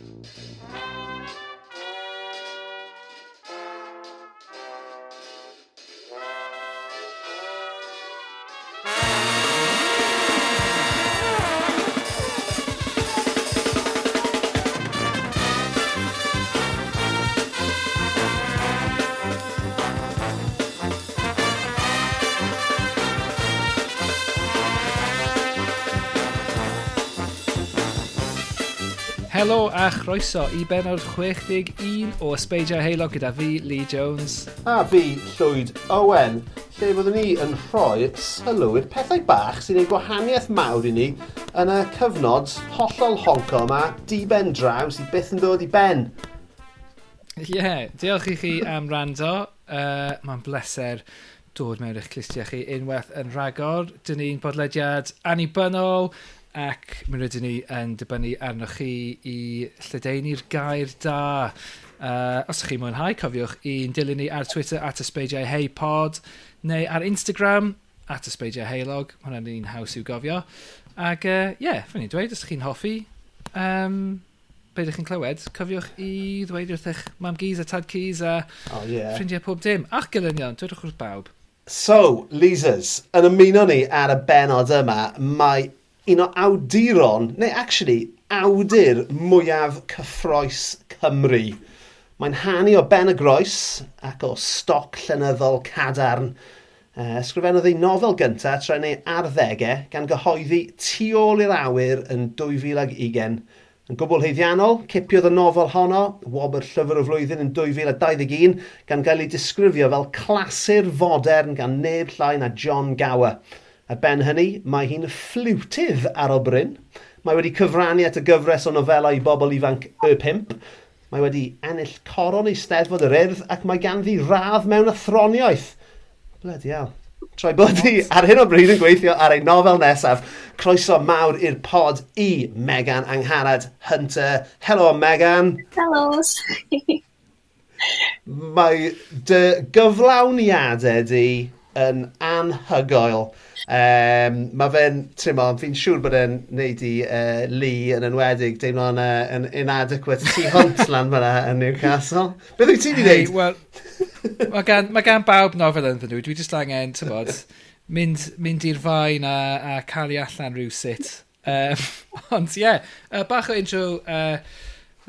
Música Helo a chroeso i benod 61 o Ysbeidiau Heilog gyda fi, Lee Jones. A fi, Llwyd Owen, lle byddwn ni yn rhoi sylw i'r pethau bach sy'n ei gwahaniaeth mawr i ni yn y cyfnod hollol honco yma, diben draw sydd byth yn dod i ben. Ie, yeah, diolch i chi am rando. Uh, Mae'n bleser dod mewn i'ch clistiau chi unwaith yn rhagor. Dyn ni'n bodlediad anibynnol ac mi rydyn ni yn dibynnu arnoch chi i lledeini'r gair da. Uh, os ydych chi'n mwynhau, cofiwch i'n dilyn ni ar Twitter at ysbeidiau heipod neu ar Instagram at ysbeidiau heilog. hwnna'n un haws i'w gofio. Ac ie, uh, yeah, fan ni'n dweud, os ydych chi'n hoffi, um, be ydych chi'n clywed, cofiwch i ddweud wrth eich mam gys a tad cys a oh, yeah. ffrindiau pob dim. Ach gylynion, dwedwch wrth bawb. So, Leasers, yn ymuno ni ar y benod yma, mae un o awduron, neu actually, awdur mwyaf cyffroes Cymru. Mae'n hannu o Ben y Groes ac o stoc llenyddol cadarn. E, ysgrifennodd ei nofel gyntaf tra neu arddegau gan gyhoeddi tu ôl i'r awyr yn 2020. Yn gwbl heiddiannol, cipiodd y nofel honno, Wobr Llyfr y Flwyddyn yn 2021, gan gael ei disgrifio fel clasur fodern gan neb llai na John Gower. Ar ben hynny, mae hi'n ffliwtydd ar o bryn. Mae wedi cyfrannu at y gyfres o nofelau i bobl ifanc y pimp. Mae wedi ennill coron ei steddfod yr urdd ac mae ganddi radd mewn athroniaeth. Bledi hell. Troi bod hi ar hyn o bryd yn gweithio ar ei nofel nesaf. Croeso mawr i'r pod i Megan Angharad Hunter. Helo Megan. Helo. Mae dy gyflawniadau di yn anhygoel. Um, mae fe'n, ti'n fi'n siŵr bod e'n neud i uh, Lee yn enwedig deimlo'n uh, an inadequate tu hwnt lan fyna yn Newcastle. Beth wyt ti wedi hey, wneud? Wel, mae gan, mae gan bawb nofel yn nhw. Dwi jyst angen, ti'n bod, mynd, mynd i'r fain a, a cael ei allan rhyw sut. Um, ond ie, yeah, uh, bach o intro, uh,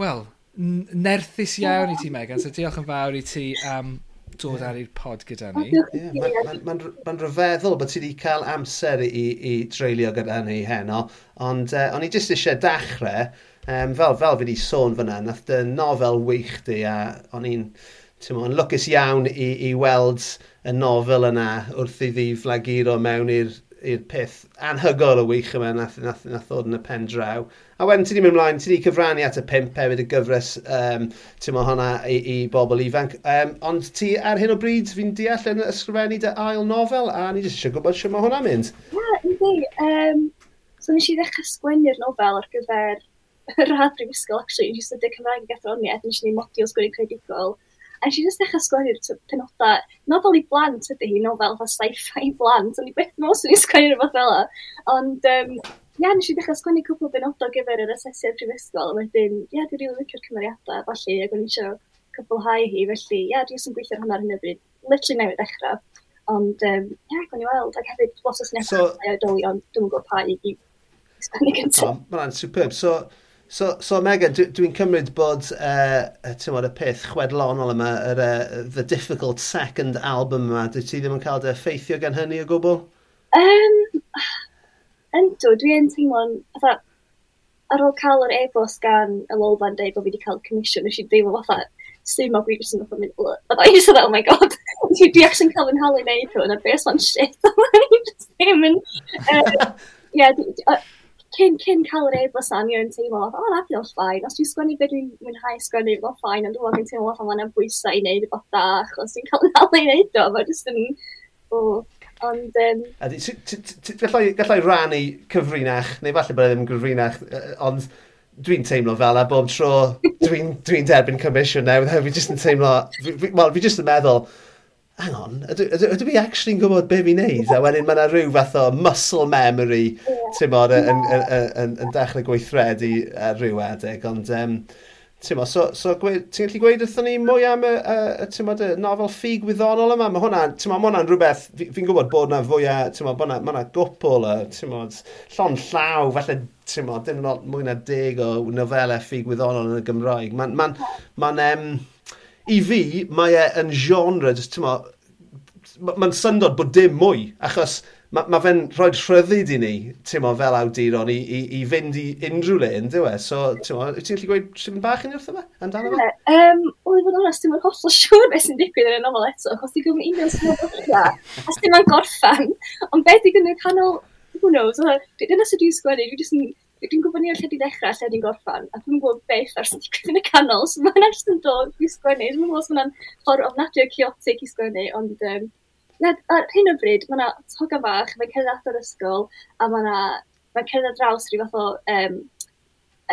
wel, nerthus iawn i ti Megan, so diolch yn fawr i ti am um, dod ar i'r pod gyda ni. Yeah, Mae'n ma, ma, ma, rhyfeddol bod ti wedi cael amser i, i dreulio gyda ni heno, ond uh, o'n i jyst eisiau dachrau, um, fel, fel fi wedi sôn fyna, nath dy nofel wych di a o'n i'n yn lwcus iawn i, i weld y nofel yna wrth iddi flaguro mewn i'r i'r peth anhygol o wych yma nath, nath, nath ddod yn y pen draw. A wedyn ti wedi mynd ymlaen, ti wedi cyfrannu at y pimp hefyd y gyfres um, ti'n mo hwnna i, i bobl ifanc. Um, ond ti ar hyn o bryd fi'n deall yn ysgrifennu dy ail nofel a ni jyst eisiau gwybod sy'n ma hwnna mynd. Ie, yeah, ynddi. Um, so nes i ddechrau sgwennu'r nofel ar gyfer yr adrif ysgol, actually, nes i ddechrau Cymraeg i gathroniaeth, nes i ni modiwl sgwennu credigol. A nes i just dechrau sgwennu'r penodau. Nofel i blant ydy hi, nofel fatha sci-fi blant. Ond i beth mos yn i sgwennu'r fath fel. Ond, um, ia, nes i ddechrau sgwennu cwpl o benodau gyfer yr asesiad prifysgol. A wedyn, ia, dwi'n rili licio'r cymeriadau, falle, ac o'n i eisiau cwblhau hi. Felly, ia, dwi'n sy'n gweithio'r hwnna ar hyn o bryd. Literally newydd dechrau. Ond, um, ia, gwn i weld. Ac hefyd, lot o snefau, so, oedolion, dwi'n gwybod pa i, i sgwennu gyntaf. Oh, Mae'n superb. So, So, so Megan, dwi'n dwi cymryd bod uh, y peth chwedlonol yma, yr, uh, the difficult second album yma, dwi ti ddim yn cael dy effeithio gan hynny o gwbl? Um, ynddo, dwi'n teimlo'n... Ar ôl cael yr e-bost gan y lolfa'n dweud bod fi wedi cael commission, nes i ddim o fatha, sy'n ma fi jyst yn fatha mynd, a i just oh my god, dwi di ac yn cael yn halu neud hwn, a beth o'n shit, a i just ddim yn... Ie, cyn, cyn cael yr e-bost am yw'n teimlo, o, oh, that feels fine. Os dwi'n sgwennu beth dwi'n mwynhau sgwennu, fel fine, ond dwi'n teimlo, o, mae'n bwysau i wneud bod da, achos dwi'n cael nawl i wneud o, Mae'n jyst yn, ond... Gallai rannu cyfrinach, neu falle bod e ddim yn cyfrinach, ond dwi'n teimlo fel a bob tro dwi'n dwi derbyn commission newydd, fi jyst yn teimlo, wel, fi jyst yn meddwl, hang on, ydw, ydw, ydw i actually'n gwybod be fi'n neud? A wedyn mae yna rhyw fath o muscle memory, ti'n bod, yn, yn, yn, yn dechrau gweithredu ar rhyw adeg, ond... Um, Ti'n bod, so, so ti'n gallu gweud wrthyn ni mwy am y, y, y, y, y nofel ffug wyddonol yma? Mae hwnna, ti'n bod, mae hwnna'n rhywbeth, fi'n gwybod bod yna fwy a, ti'n bod, mae yna gwpl, ti'n bod, llon llaw, falle, ti'n bod, dim lot mwy na deg o nofelau ffug wyddonol yn y Gymraeg. Mae'n, mae'n, mae'n, um, i fi, mae e yn genre, jyst ti'n mae'n syndod bod dim mwy, achos mae ma fe'n rhoi rhyddid i ni, ti'n fel awduron, i, i, i fynd i unrhyw le yn dywe. So, ti'n mo, wyt ti'n gallu gweud sy'n bach yn wrtho fe? Amdano fe? Um, Wel, i fod yn honest, ti'n mo'n hollol siŵr beth sy'n digwydd yn y nofel eto, achos ti'n gwybod un o'n sy'n o'r a sy'n ma'n gorffan, ond beth i gynnu canol, who knows, dyna sydd dwi'n sgwennu, dwi'n just yn dwi'n gwybod ni o lle di ddechrau, lle di'n gorffan, a dwi'n gwybod beth ar sy'n digwydd yn y canol, so mae'n just yn dod i sgwennu. Dwi'n gwybod os mae'n ffordd ofnadwy o chaotic i sgwennu, ond um, na, ar hyn o bryd, mae toga bach, mae'n cerdded o'r ysgol, a mae yna, mae'n cerdded draws rhyw fath o um,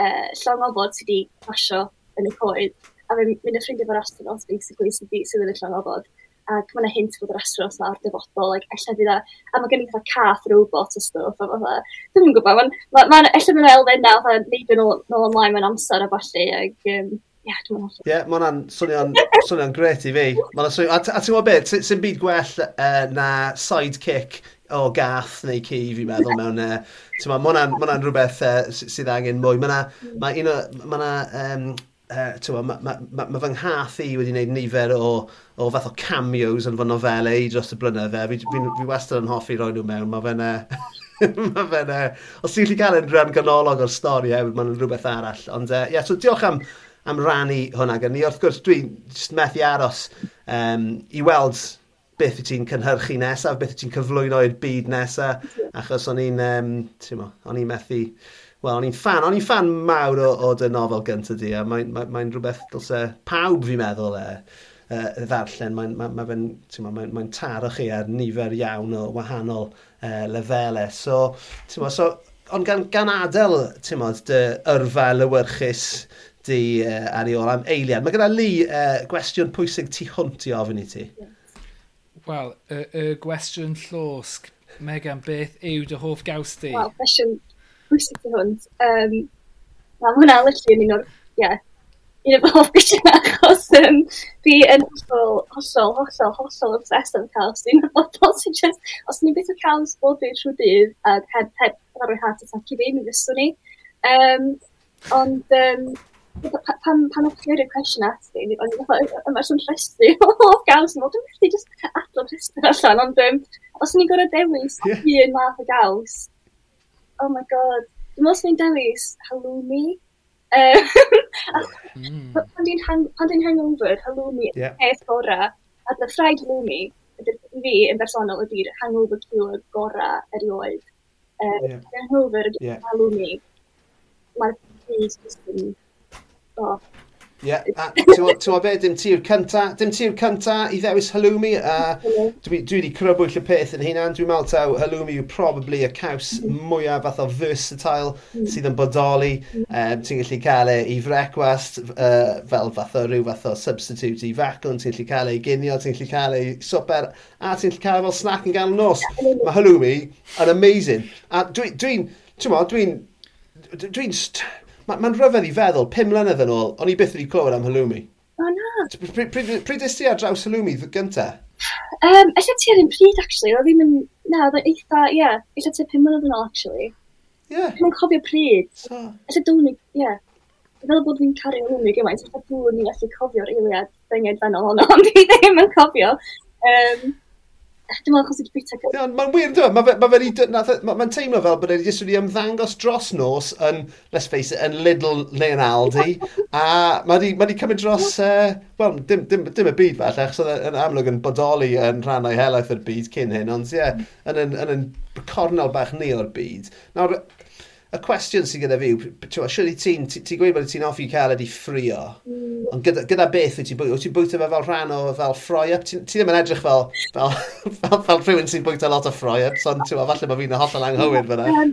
uh, llong ofod sydd wedi pasio yn y coed, a mae'n mynd y ffrindiau fo'r astronaut, basically, sydd, wedi sydd yn y llongofod ac mae hint bod yr astro fatha ar dyfodol, like, ella fydd e, a mae gen i fatha cath robot o stwff, a fatha, dwi'n yn gwybod, mae'n, ma, ma, ella fydd elfen na, fatha, neidio nôl, nôl ymlaen mewn amser a falle, ac, um, Ie, yeah, dwi'n hoffi. Ie, yeah, mae hwnna'n swnio'n gret i fi. A, a ti'n gwybod beth, sy'n byd gwell uh, na sidekick o gath neu ci fi'n meddwl mewn... Uh, ma, mae hwnna'n rhywbeth uh, sydd angen mwy. Mae yna ma un o... Ma yna um, Uh, mae ma, ma, ma, ma fy nghath i wedi gwneud nifer o, o fath o cameos yn fy nofelau i dros y blynydde. Fi, fi, fi wastad yn hoffi roi nhw mewn. Mae fe'n... mae fe'n... Os ti'n gallu cael yn rhan ganolog o'r stori, e, mae'n rhywbeth arall. Ond, uh, yeah, so diolch am, am rannu hwnna gan ni. Wrth gwrs, dwi'n methu aros um, i weld beth wyt ti'n cynhyrchu nesaf, beth wyt ti'n cyflwyno i'r byd nesaf, achos o'n i'n, um, ti'n mo, o'n i'n methu Wel, o'n i'n fan, o'n i'n fan mawr o, o dy nofel gyntaf di, a mae'n mae, mae rhywbeth dylse pawb fi'n meddwl e, e ddarllen. Mae'n mae, mae mae, mae, mae taro chi ar nifer iawn o wahanol e, lefelau. So, ti'n mo, so, ond gan, gan adael, ti'n mo, dy yrfa lywyrchus di e, ar ei ôl am eiliad. Mae gyda Lee e, gwestiwn pwysig tu hwnt i ofyn i ti. Wel, y, y gwestiwn llosg, Megan, beth yw dy hoff gaws di? Wel, gwestiwn pwysig i hwnt. Um, mae hwnna literally yn un o'r, ie, yeah, un o'r hoff gysiau achos um, fi yn hollol, hollol, hollol, hollol obsessed am caws. Dwi'n hollol sy'n just, os ni'n beth o caws bod fi trwy dydd a heb, heb arwyr heart attack i fi, mi fyswn ni. Um, ond, um, pan, pan o'ch chi'n chi'r cwestiwn at fi, o'n i'n meddwl, mae'r swn rhestru o hoff gaws yn meddwl, dwi'n meddwl just adlodd rhestru allan, ond um, os ni'n gorau dewis yeah. un math o gaws, oh my god, dwi'n meddwl sy'n dewis halloumi. Um, pan dwi'n hang, hangover, halloumi yeah. peth gorau, a dy ffraid halloumi, ydy'r fi yn bersonol ydy'r hangover cure gorau erioed. Um, yeah. Hangover ydy'r yeah. halloumi. Mae'r cheese just yn... Oh, Ie, yeah, a ti'n be, dim tir cynta, dim tir cynta i ddewis halloumi, a dwi, dwi wedi crybwyll y peth yn hynna, dwi'n meddwl taw halloumi yw probably y caws mwyaf fath o versatile sydd yn bodoli, um, ti'n gallu cael e i frecwast uh, fel fath o rhyw fath o substitute i facwn, ti'n gallu cael e i ginio, ti'n gallu cael e i swper, a ti'n gallu cael e fel snack yn ganol nos. Mae halloumi yn amazing, a dwi'n, dwi, dwi'n, dwi'n, dwi'n, dwi'n, Mae'n ma rhyfedd i feddwl, pum mlynedd yn ôl, o'n i byth wedi clywed am halloumi. O na. Pryd ys ti ar draws halloumi gyntaf? Um, Ella ti ar un pryd, actually. Oedd ddim yn... Na, oedd yn eitha... Ie, yeah, ella ti pum mlynedd yn ôl, actually. Ie. Yeah. Dwi'n cofio pryd. So. Ella dwi'n... Ie. Yeah. Fel bod fi'n cario hwnnw gymaint, ella dwi'n gallu cofio'r eiliad ddenged fanol honno, ond fi ddim yn cofio. Um, Dwi'n meddwl chos i'n bita gyda. Mae'n wir, dwi'n meddwl. Mae'n ma ma, e- ma teimlo fel bod e wedi jyst wedi ymddangos dros nos yn, let's face it, yn Lidl neu yn Aldi. a mae wedi ma cymryd dros, uh, wel, dim, dim, dim, y byd falle, achos oedd e yn amlwg yn bodoli yn rhan o'i helaeth o'r byd cyn hyn, ond ie, yeah, yn, yn, yn, yn cornel bach ni o'r byd. Nawr, y cwestiwn sydd gyda fi, siwr i ti'n, ti'n gweud bod ti'n offi cael ydi ffrio, mm. ond gyda, gyda beth wyt ti'n bwyta? Wyt ti'n bwyta fe fel rhan o fel fry-up? Ti, ti ddim yn edrych fel, fel, fel, fel rhywun sy'n bwyta lot o fry-ups, ond ti'n falle mae fi'n hollol anghywir fyna. Na,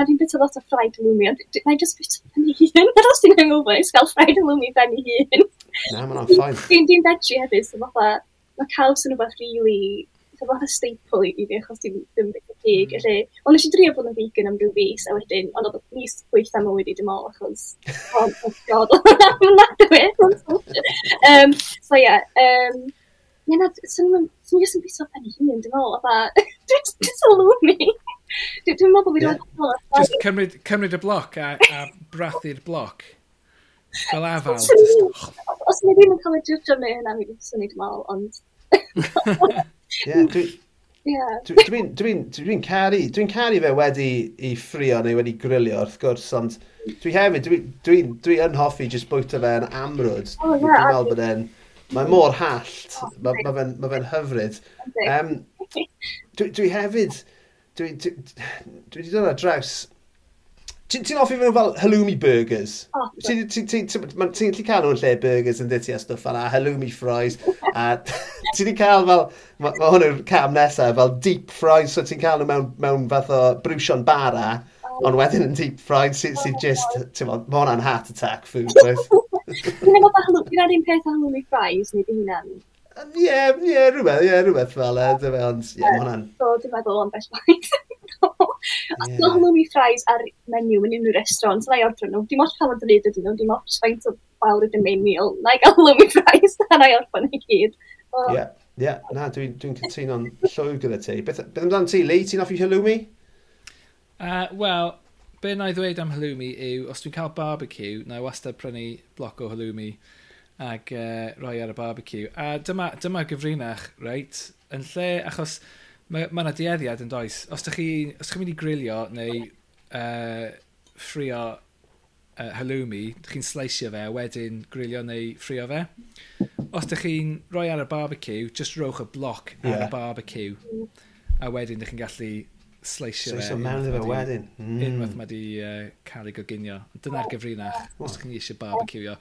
dwi'n bwyta lot o fried lumi, ond I just bwyta pen i hun. Nad os ti'n hangover, it's gael fried lumi pen i hun. Na, mae'n on ffain. Dwi'n veggie hefyd, so mae cael sy'n rhywbeth really, mae'n staple i fi, achos dwi'n pig, felly, hmm. ond nes i drio bod yn vegan am rhyw fus, a wedyn, ond oedd y mis gweitha mywyd i dim ol, achos, oh god, na dweud, um, so ie, yeah, um, Ie, na, sy'n i'n yn bwyso pen i hun, dim meddwl, a dwi'n sylw ni. Dwi'n meddwl bod fi roed Just cymryd, cymryd y bloc a, a brathu'r bloc. Fel afal. Os ni ddim yn cael ei drwydro neu hynna, mi ddim swnni, dwi'n meddwl, ond... Ie, Dwi'n dwi dwi caru, dwi'n caru fe wedi i ffrio neu wedi grilio wrth gwrs, ond dwi hefyd, dwi'n dwi, dwi yn hoffi jyst bwyta fe yn amrwyd. Oh, yeah, dwi'n meddwl bod e'n, mae mor hallt, mae ma fe'n ma fe hyfryd. Um, dwi, dwi hefyd, dwi wedi dod ar draws Ti'n ti offi nhw fel halloumi burgers? Oh, ti'n ti, ti, ti, ti, cael nhw'n lle burgers yn dyty a stwff fel halloumi fries. a ti'n cael fel, mae ma hwn yw'r cam nesaf, fel deep fries. So ti'n cael nhw mewn, mewn fath o brwsion bara, oh. ond wedyn yn deep fried sy'n sy oh. just, ti'n bod, mae hwnna'n heart attack food. Dwi'n meddwl bod hwnnw, gyda'r un peth halloumi fries, neu di hynna'n Ie, ie, rhywbeth, ie, rhywbeth fel e, dyfe, ond, ie, mae hwnna'n... Do, dwi'n meddwl ond bell ffaith. Os yeah. nhw'n mi ffrais ar menu yn unrhyw restaurant, na i ordro nhw, dim ots pa fod yn ydyn nhw, dim ots faint o fawr ydyn main meal, na i gael lwmi ffrais, na i orffan i gyd. Ie, ie, na, dwi'n dwi, dwi cytuno'n llwyr gyda ti. Beth, beth amdano ti, Lee, ti'n offi halloumi? Uh, Wel, be na i ddweud am halloumi yw, os dwi'n cael barbecue, na i wastad prynu bloc o halloumi ac uh, rhoi ar y barbecue. A dyma, dyma gyfrinach, reit, yn lle, achos mae yna ma dieddiad yn does. Os ydych chi'n chi mynd i grilio neu uh, ffrio uh, halloumi, ydych chi'n sleisio fe, wedyn grilio neu ffrio fe. Os ydych chi'n rhoi ar y barbecue, just rowch y bloc yeah. ar y barbecue. A wedyn ydych chi'n gallu sleisio fe. Sleisio mewn iddo fe wedyn. Mm. Unwaith mae di uh, cael ei goginio. Dyna'r oh. gyfrinach, oh. os ydych chi eisiau barbecueio.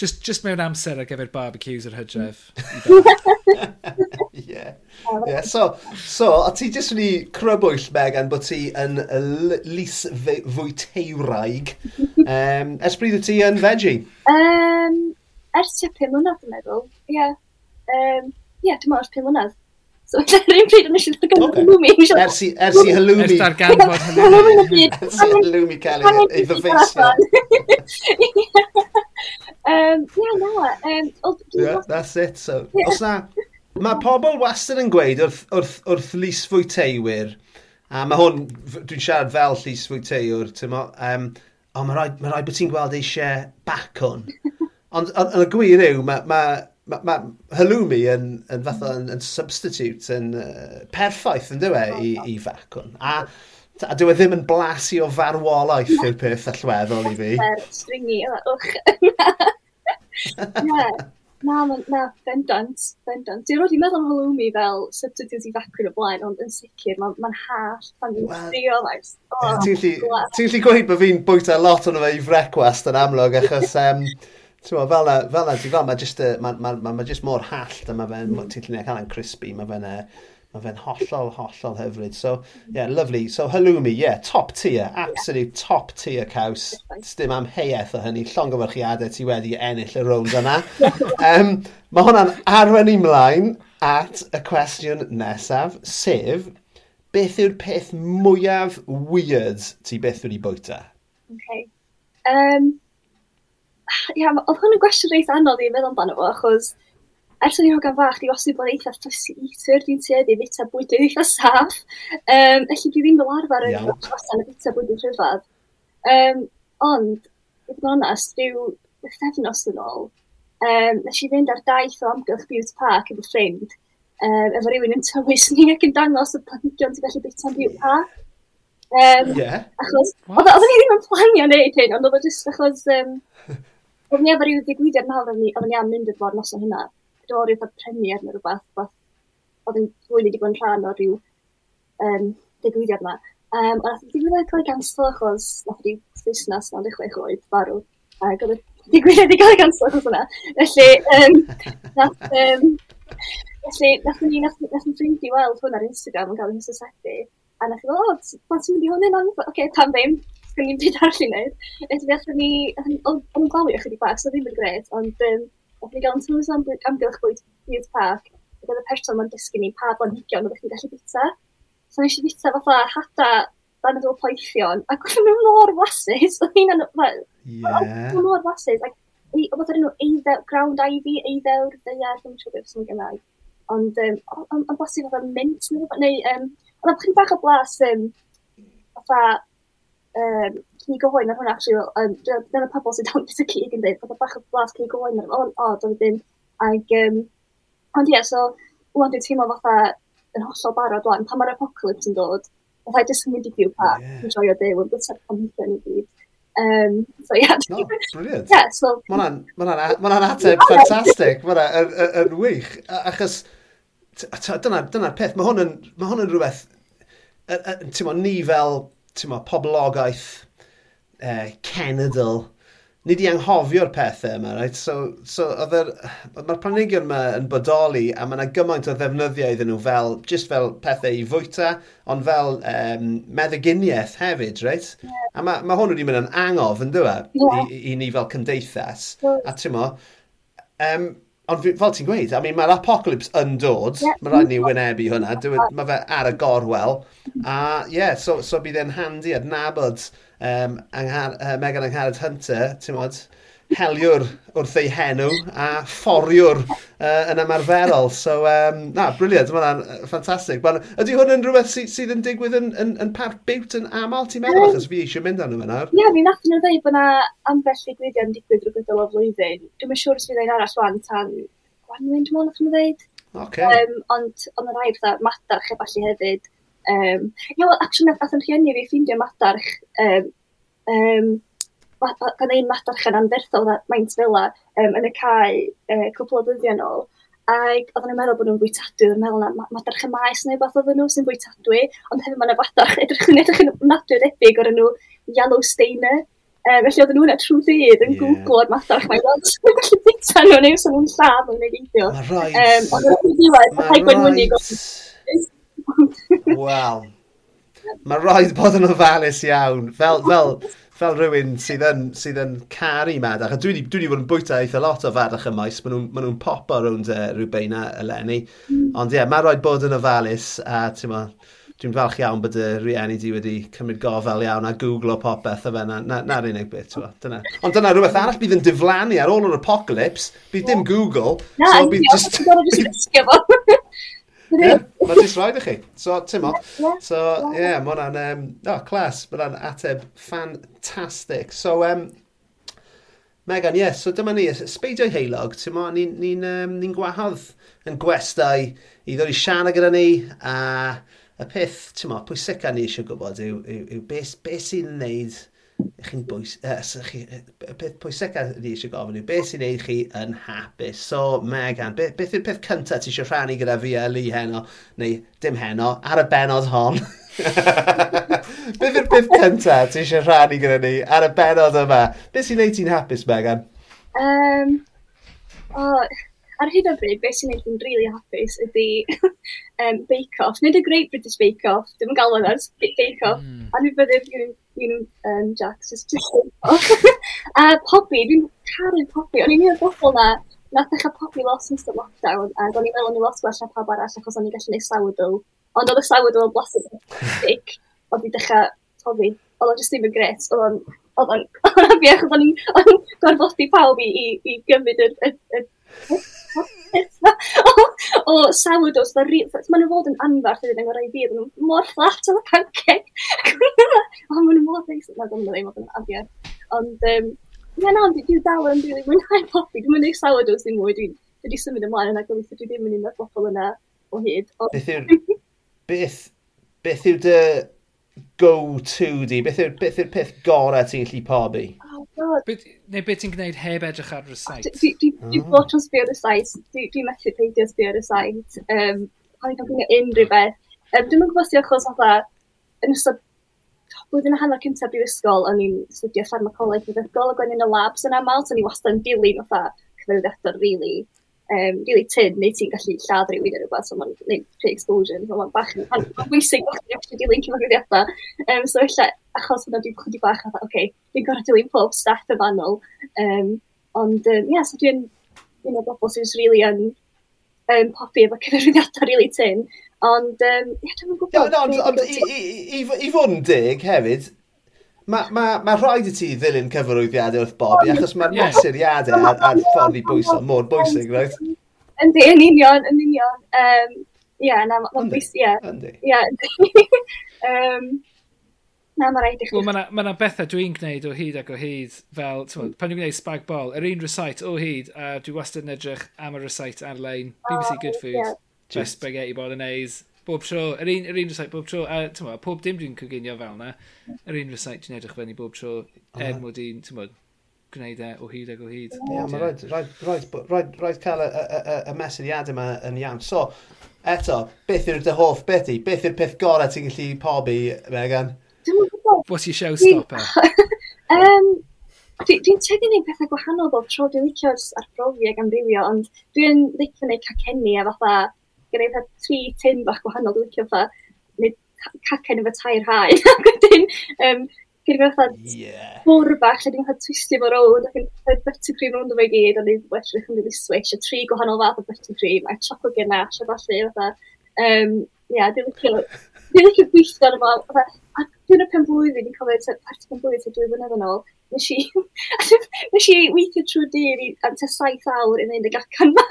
Just, just mewn amser ar gyfer barbecues yr hydref. yeah. yeah. So, so a ti jyst wedi crybwyll, Megan, bod ti yn lys fwy teiraig. Um, ers bryd ti yn veggie? Um, ers tua 5 mlynedd, dwi'n meddwl. Ie. Yeah. Um, yeah, dwi'n meddwl ers 5 mlynedd. So, yr un pryd yn eisiau darganfod okay. halloumi. Ers i halloumi. Ers darganfod halloumi. Ers i halloumi cael ei ddyfeisio. Ie, na. Yeah, that's it. So, os na, mae pobl wastad yn gweud wrth, wrth, wrth lisfwy teiwyr, a mae hwn, dwi'n siarad fel lisfwy teiwr, ti'n um, ond mae rhaid, ma rhaid bod ti'n gweld eisiau bac. Ond yn y gwir yw, mae ma, mae ma, halloumi yn, yn fath mm. yn, yn substitute yn uh, perffaith yn dweud i, i facwn. A, a dwi e ddim yn blasu o farwolaeth yw'r peth allweddol i fi. Stringi, Na, na, na, bendant, bendant. Dwi'n rodi meddwl am halloumi fel substitute i facwn o blaen, ond yn sicr, mae'n ma hall, mae'n well, Ti'n lli gweud bod fi'n bwyta lot o'n fe i frecwast yn amlwg, achos um, Ti'n fel na, fel na, ti'n fel, mae jyst, ma, ma, ma, ma jyst mor hallt a mae fe'n, mm. ti'n llunio cael yn crispy, mae fe'n, mae fe'n hollol, hollol hyfryd. So, yeah, lovely. So, halloumi, yeah, top tier, absolute yeah. top tier caws. Dim am heiaeth o hynny, llongyfarchiadau ti wedi ennill y rownd yna. um, mae hwnna'n arwen i mlaen at y cwestiwn nesaf, sef, beth yw'r peth mwyaf weird ti beth wedi bwyta? Okay. Um, ia, oedd hwn yn gwestiwn reit anodd i'n meddwl amdano fo, achos ers o'n i'n hogan fach, di osib bod eitha fussy eater, dwi'n tueddu bita bwydydd eitha saff. Um, felly dwi ddim fel arfer yn yeah. allan y bita bwydydd rhyfedd. Um, ond, i fod yn onast, rhyw ffefnos yn ôl, um, nes i fynd ar daith o amgylch Butte Park efo ffrind, um, efo rhywun yn tywys ni ac yn dangos y planhigion ti'n gallu bita am Butte Park. Um, yeah. Achos, oedd ni ddim yn planio neud hyn, ond oedd o jyst achos... Um, Oedden ni efo rhyw ddigwyddiad mawr oedden ni, oedden ni am mynd i'r ffordd noson hynna. Dwi'n meddwl rhyw premier neu rhywbeth, rhywbeth oedd yn rwy'n wedi bod yn rhan o rhyw um, ddigwyddiad yma. Um, a nath digwyddiad cael ei ganslo achos nath i busnes mewn dechrau oed farw. Ac oedd y digwyddiad wedi cael ei ganslo achos yna. Felly, um, nath, um, felly, nath ni, nath, nath ni ffrindi weld hwn ar Instagram yn cael ei hysysebu. A nath i fel, o, pan ti'n mynd i hwn yn oce, okay, pam ddim sgan ni'n byd arall i wneud. Felly allan ni, o'n glawio chydig bach, so ddim yn gred, ond um, gathen ni gael yn tŵrs am, amgylch bwyd Youth Park, ac oedd y person ma'n dysgu ni pa blanhigion oeddech chi'n gallu bita. So nes i bita fatha hada dan ydw poethion, ac oedd nhw mor flasus, oedd hi'n anodd, oedd nhw mor flasus, ac oedd nhw eiddew, ground ivy, eiddewr, ddeiar, ddim yn siŵr beth sy'n gymraeg. Ond, um, ond bosib oedd yn mint, neu, um, ond oedd chi'n bach o blas, um, fatha, um, cig ohoen ar hwnna, actually, um, dyna pobl sy'n dawn gyda cig yn dweud, bod bach o blas cig ohoen ar hwnna, o, doedd ddim. Ac, um, ond ie, yeah, so, wwan dwi'n teimlo fatha yn hollol barod wan, pan mae'r apocalypse yn dod, fatha i jyst yn mynd i byw pa, yeah. enjoyo byw, yn bwyta'r pampen i gyd. Um, so yeah. No, brilliant. yeah, so... Mae'n ateb ffantastig, mae'n yn wych, achos dyna'r peth, mae hwn yn rhywbeth, ti'n ni fel ti'n tyma, poblogaeth eh, cenedl, ni di anghofio'r pethau yma, right? So, so mae'r planhigion yma yn bodoli a mae yna gymaint o ddefnyddiau iddyn nhw fel, just fel pethau i fwyta, ond fel um, meddyginiaeth hefyd, right? Yeah. A mae ma hwn wedi mynd yn angof yn dweud yeah. i, i, ni fel cymdeithas. Yeah. A ti'n mo, um, Ond fel ti'n gweud, I mean, mae'r apocalypse yn dod, yeah. mae rhaid ni wynebu hwnna, e- mae fe ar y gorwel, a ie, yeah, so, so bydd e'n handi adnabod um, anghar, uh, Megan Angharad Hunter, ti'n modd, heliwr wrth ei henw a fforiwr uh, yn ymarferol. So, um, na, briliant, mae hwnna'n ffantastig. Ydy hwn yn rhywbeth sy, sydd yn digwydd yn, yn, yn parc biwt yn aml, ti'n meddwl? Achos fi eisiau mynd arno fe nawr. Ie, yeah, fi nath nhw ddweud bod yna ambell i gwydiau yn digwydd drwy gydol o flwyddyn. Dwi'n siŵr os fydd ein arall wan tan Gwanwyn, dwi'n meddwl, nath nhw dweud. Okay. Um, ond ond yn rhaid fatha madarch e falle hefyd. Um, ie, wel, actually, nath yn rhieni fi ffeindio madarch um, um, gan ein madarchen anferthol na maint fel um, yn y cae uh, cwpl o ddyddiau nôl. Ac oedden nhw'n meddwl bod nhw'n bwytadwy, oedden nhw'n meddwl na madarch y maes neu beth oedden nhw sy'n bwytadwy, ond hefyd mae'n abadarch, edrych yn edrych yn ofnadwy o debyg o'r enw Yellow Yellowsteiner. Um, felly oedden nhw'n trwy ddydd yn yeah. googlo'r madarch, mae'n gweld sy'n gallu bwyta nhw neu sy'n nhw'n lladd o'n ei geidio. Mae'n rhaid. Um, ond oedden nhw'n ddiwedd, mae'n rhaid gwynwynig. Wel, Mae rhaid bod yn ofalus iawn. Fel, fel, fel rhywun sydd yn, sydd yn caru madach, a dwi wedi dwi bod yn bwyta eitha lot o fadach y maes. maen nhw'n ma nhw popo rownd uh, rhywbeina eleni. Ond ie, yeah, mae rhaid bod yn ofalus, a dwi'n falch iawn bod y rieni di wedi cymryd gofal iawn a googlo popeth o fe, na'r na, na unig bit, twa, dyna. Ond dyna rhywbeth arall bydd yn diflannu ar ôl yr apocalypse, bydd dim Google, na, so bydd just... Mae jyst rhaid i chi. So, ti'n mo. So, ie, yeah, mae hwnna'n... Um, oh, clas, mae hwnna'n ateb ffantastig. So, um, Megan, ie, yes, so dyma ni, sbeidio heilog, ti'n mo, ni'n ni, ni, um, ni gwahodd yn gwestau i ddod i siarad gyda ni, a y peth, ti'n mo, pwysica ni eisiau gwybod yw, yw, yw beth, be sy'n neud i chi'n bwys... Uh, chi, y peth pwysica ni eisiau gofyn yw, beth sy'n neud chi yn hapus? So, Megan, beth, beth yw'r peth cyntaf ti eisiau rhannu gyda fi a Lee heno, neu dim heno, ar y benod hon? beth yw'r peth cyntaf ti eisiau rhannu gyda ni ar y benod yma? Beth sy'n neud ti'n hapus, Megan? Um, oh, ar hyn o bryd, beth sy'n neud fi'n really hapus ydy um, Bake Off. Nid y Great British Bake Off, dim yn galw e yna, Bake Off. Mm. A mi fydde fi'n un um, Jacks, just just Bake Off. a Poppy, dwi'n caru Poppy. O'n i'n un o'r bobl na, nath eich Poppy lot yn ystod lockdown, a o'n i'n meddwl o'n i lot gwella pawb arall achos o'n i'n gallu neud sourdough. Ond oedd y sourdough yn blasod yn ffig, oedd i dechrau tofi. Oedd o'n just ddim yn gret, oedd o'n oedd o'n Oedd afiach, oedd o'n gorfodi pawb i, i, i gymryd y, y, y o sourdough, so maen nhw fod yn anfarth iddyn nhw'n rhoi fi, maen nhw mor fflat oedd y pancake. o, maen nhw mor neis, na dwi'n ddim oedd yn afiad. Ond, um, ie na, ond dwi dal yn rili mwynhau popi, dwi'n mynd mwynhau sourdoughs ddim mwy, dwi wedi symud ymlaen yna, gobeithio dwi ddim yn un o'r bobl yna o hyd. Beth yw'r, beth, beth yw dy go-to di? Beth yw'r beth, yw peth gorau ti'n gallu pobi? Oh be, neu beth ti'n gwneud heb edrych ar y site? Dwi'n ah. bod trwy sbio ar y site. Dwi'n methu peidio sbio ar y site. Um, Ond dwi'n gwneud unrhyw beth. Um, dwi'n gwybod sy'n achos fatha, yn ystod blwyddyn a hanner cyntaf brifysgol, o'n i'n studio pharmacoleg feddygol ac o'n i'n y labs yn aml, so o'n i wastad yn dilyn fatha cyfeiriadau rili. Really um, really tyn, neu ti'n gallu lladd rhywun yn rhywbeth, so mae'n neud pre-explosion, so mae'n bach yn bwysig bod chi'n actually dilyn cyfarwyddiadau. Um, so illa, achos hwnna dwi'n chwyddi bach, a okay, dwi'n gorau dilyn pob staff y fanol. Um, ond, um, yeah, so dwi'n un o'r bobl sy'n really yn um, popi efo cyfarwyddiadau really tyn. Ond, um, yeah, dwi'n gwybod... Ond, ond i, i, i, i fod yn dig hefyd, Mae ma, ma rhaid i ti ddilyn cyfarwyddiadau wrth Bobby, achos mae'r yeah. mesuriadau a'r, ar ffordd i bwyso mor bwysig, right? Yndi, yn union, yn union. Um, yeah, na, mae'n bwysig, ie. Yndi. Yeah, um, na, mae rhaid i chi. Wel, mae yna ma bethau dwi'n gwneud o hyd ac o hyd, fel, mm. pan dwi'n gwneud spag bol, yr un recite o hyd, a dwi wastad yn edrych am y recite ar-lein, BBC oh, Good Food, yeah. just spaghetti bolognese, bob tro, yr un, yr un recite bob tro, a ti'n tyma, pob dim dwi'n coginio fel yna, yr un recite dwi'n edrych fyny bob tro, er mod i'n, ti'n tyma, gwneud e o hyd ag o hyd. Ie, mae rhaid, rhaid, rhaid, rhaid, rhaid cael y, y, y, y mesuriad yma yn iawn. So, eto, beth yw'r dy hoff beth i? Beth yw'r peth gorau ti'n gallu pobi, Megan? Dwi'n gwybod. What's your showstopper? um, Dwi'n dwi tegio gwneud pethau gwahanol bob tro, dwi'n licio'r arbrofiau gan amrywio, ond dwi'n licio gwneud cacenni a fatha gen i tri tin bach gwahanol, dwi'n licio fatha, neu cacen efo tair haen. Ac wedyn, um, gen i fatha yeah. bwr bach, lle dwi'n fatha twistio fo rown, ac yn rhoi buttercream rownd efo i gyd, ond i'n well rhywch yn switch, a tri gwahanol fath o buttercream, a chocolate ganache, a falle, fatha, um, ia, yeah, dwi'n licio, dwi'n licio gweithio arno fo, a dwi'n y pen blwyddyn, dwi'n cofio, parti pen blwyddyn, dwi'n blynedd yn ôl, nes i, nes i weithio trwy dyr i am te saith awr yn neud y gacan ma.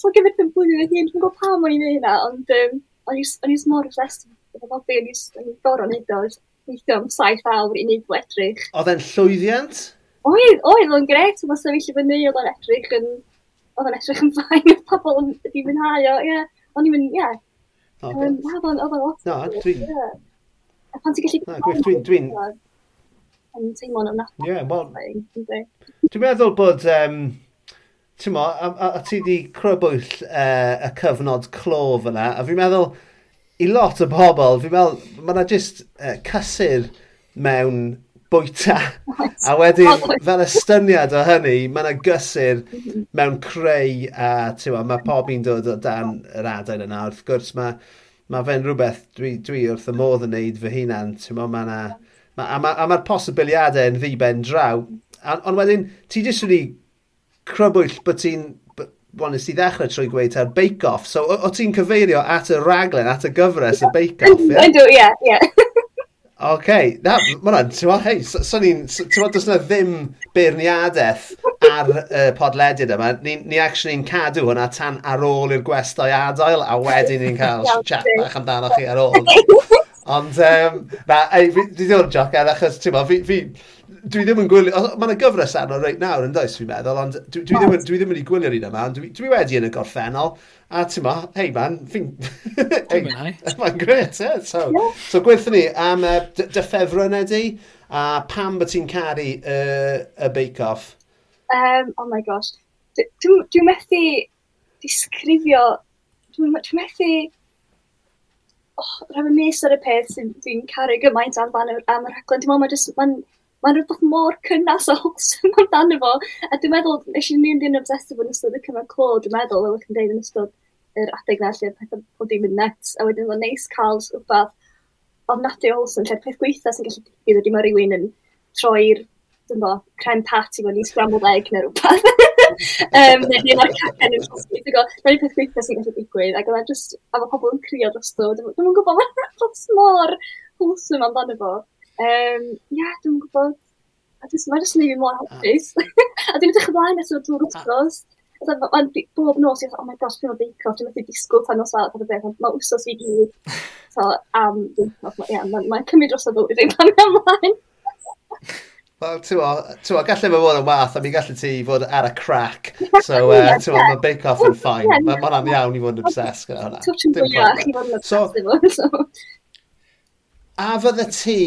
so gyfer pum blwyddyn oedd hyn, dwi'n gwybod pam o'n i'n neud hynna, ond um, o'n i'n mor obsessed efo bobi, o'n i'n gorau neud o, weithio am saith awr i neud wedrych. Oedd e'n llwyddiant? Oedd, oedd, o'n gret, oedd o'n sefyll i fyny, oedd o'n edrych yn, oedd o'n edrych yn fain, oedd pobl yn wedi mwynhau o, ie. O'n i'n mynd, ie. Oedd o'n, oedd o'n lot. Na, dwi'n... Pan ti'n gallu... Dwi'n, dwi'n, yn teimlo'n ofnadwy. Ie, wel... Dwi'n meddwl bod... Um, Ti'n mo, a, a, a ti di crybwyll uh, y cyfnod clo fyna, a fi'n meddwl, i lot o bobl, fi'n meddwl, mae yna jyst uh, cysur mewn bwyta. a wedyn, fel ystyniad o hynny, mae yna gysur mm-hmm. mewn creu a ma, mae pob un dod o dan yr adain yna. Wrth gwrs, mae ma fe'n rhywbeth dwi, dwi wrth y modd yn neud fy hunan. Mae yna Ma, a mae'r ma posibiliadau yn ddi ben draw. Ond wedyn, ti jyst wedi crybwyll bod ti'n Wel, nes ti ddechrau trwy gweud ar Bake Off. So, o, o ti'n cyfeirio at y raglen, at y gyfres, y Bake Off, ie? Ydw, ie, ie. OK, na, mae hwnna'n, ti'n meddwl, hei, so ni'n, ti'n meddwl, does yna ddim beirniadaeth ar y uh, podlediad yma. Ni, ni actually'n cadw hwnna tan ar ôl i'r gwestau adael, a wedyn ni'n cael chat bach amdano chi ar ôl. Ond, um, na, ei, fi ddim yn joc, achos, ti'n ma, fi, fi, dwi ddim yn gwylio, mae yna gyfres arno reit nawr yn does, fi'n meddwl, ond dwi, dwi, ddim, dwi ddim yn ei gwylio'r un yma, ond dwi, dwi wedi yn y gorffennol, a ti'n ma, hei man, fi'n... hey, mae'n gret, ie. So, so gweithio ni am uh, dy ffefrwn ydi, a pam bod ti'n caru uh, y bake-off? Um, oh my gosh, dwi'n dwi methu disgrifio, dwi'n dwi methu oh, rhaid mis ar y peth sy'n dwi'n caru gymaint am fan am y rhaglen. Dwi'n meddwl, mae'n just, mae'n ma rhywbeth mor cynnas a wholesome amdano fo. A dwi'n meddwl, nes i ni'n dyn obsessed yn ystod y cyfan clo, dwi'n meddwl, fel ych yn deud yn ystod yr adeg na lle pethau bod i'n mynd net. A wedyn, mae'n neis cael rhywbeth ofnadwy o wholesome, lle'r peth gweitha sy'n gallu digwydd ydy mae rhywun yn troi'r dwi'n bo, crem pat i fod i scrambled egg neu rhywbeth. um, neu ddim o'r cacen yn cosbi. Dwi'n gwybod, mae'n peth gweithio sy'n gallu digwydd. Ac oedd e just, a mae pobl yn crio dros ddo. Dwi'n gwybod, mae'n rhaid mor wholesome amdano fo. Um, ia, dwi'n gwybod. A dwi'n gwybod, mae'n rhaid mor hapus. a dwi'n edrych ymlaen at o'r dŵr wrthnos. Mae'n bob nos, i'n oh my gosh, dwi'n beico, dwi'n methu disgwyl tan nos fel, mae wsos fi gyd. So, am, um, yeah, mae'n cymryd dros y bywyd dwi'n pan ymlaen. Wel, ti'n gwbod, gallai fe fod yn wath, a mi gallai ti fod ar y crack. So, uh, ti'n yeah. mae Bake Off yn ffain. Mae hwnna'n iawn i fod yn obsessed gyda hwnna. Twtio'n gwyliach i fod yn obsessed efo. A fydda ti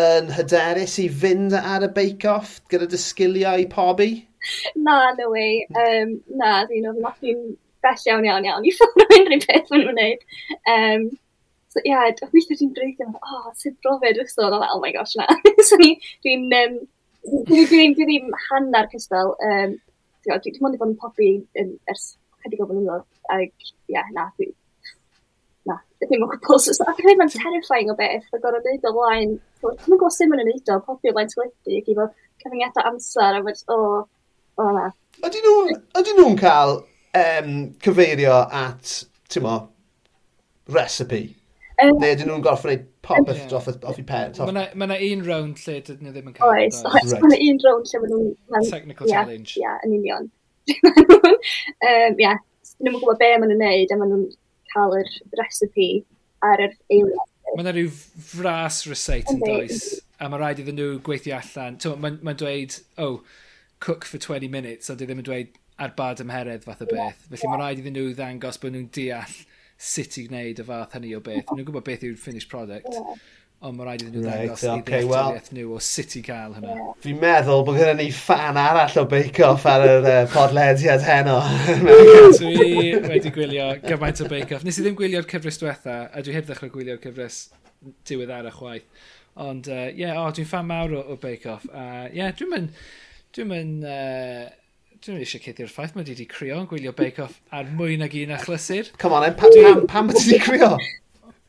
yn hyderus i fynd ar y Bake Off gyda dy sgiliau pobi? Na, no way. Um, na, dwi'n oedd nothing bell iawn iawn iawn i ffwrdd o unrhyw beth maen nhw'n gwneud. Um, So, ie, yeah, weithio ti'n dreithio, oh, sydd brofiad ysgol, oh my gosh, na. so, ni, dwi'n um, dwi, dwi, dwi ddim hanna'r cystal, um, dwi'n dwi dwi mwyn i fod yn popi um, ers chydig o flynyddoedd, ac, ie, na, dwi, na, ddim yn gwybod. So, ac hefyd mae'n terrifying o beth, a gorau neud o blaen, dwi'n gwybod sy'n mynd yn neud o, popi o blaen teledu, ac i fod cyfyngiadau amser, a fod, o, o, na. Ydy nhw'n ydyn nhw cael um, cyfeirio at, ti'n mo, recipe Um, Neu ydyn nhw'n gorff wneud popeth yeah. off, off i pen? Mae yna ma un round lle dydyn nhw ddim yn cael. Oes, oes. Right. Mae yna un rownd lle maen nhw'n... Technical yeah, challenge. Ie, yn union. um, yeah, nhw'n gwybod be maen nhw'n neud a maen nhw'n cael yr recipe ar yr eiliad. Mae yna rhyw fras receipt yn does, a mae rhaid iddyn nhw gweithio allan. Mae'n ma dweud, oh, cook for 20 minutes, a dwi ddim yn dweud ar bad ymheredd fath o beth. Felly mae rhaid iddyn nhw ddangos bod nhw'n deall sut i wneud y fath hynny o beth. Nw'n gwybod beth yw'r finished product, ond mae rhaid iddyn nhw ddangos right, okay, i well, nhw o sut i gael hynny. Fi'n meddwl bod gyda ni fan arall o Bake Off ar yr uh, podlediad heno. dwi wedi gwylio gymaint o Bake Off. Nes i ddim gwylio'r cyfres diwetha, a dwi heb ddechrau gwylio'r cyfres diwedd ar y chwaith. Ond, ie, uh, yeah, oh, dwi'n fan mawr o, o Bake Off. A, uh, ie, yeah, dwi'n mynd... Dwi'n mynd... Uh, Dwi'n mynd eisiau cuddio ffaith, mae wedi crio yn gwylio Bake Off ar mwy nag un achlysur. Come on, pa, pam, pam ti wedi crio?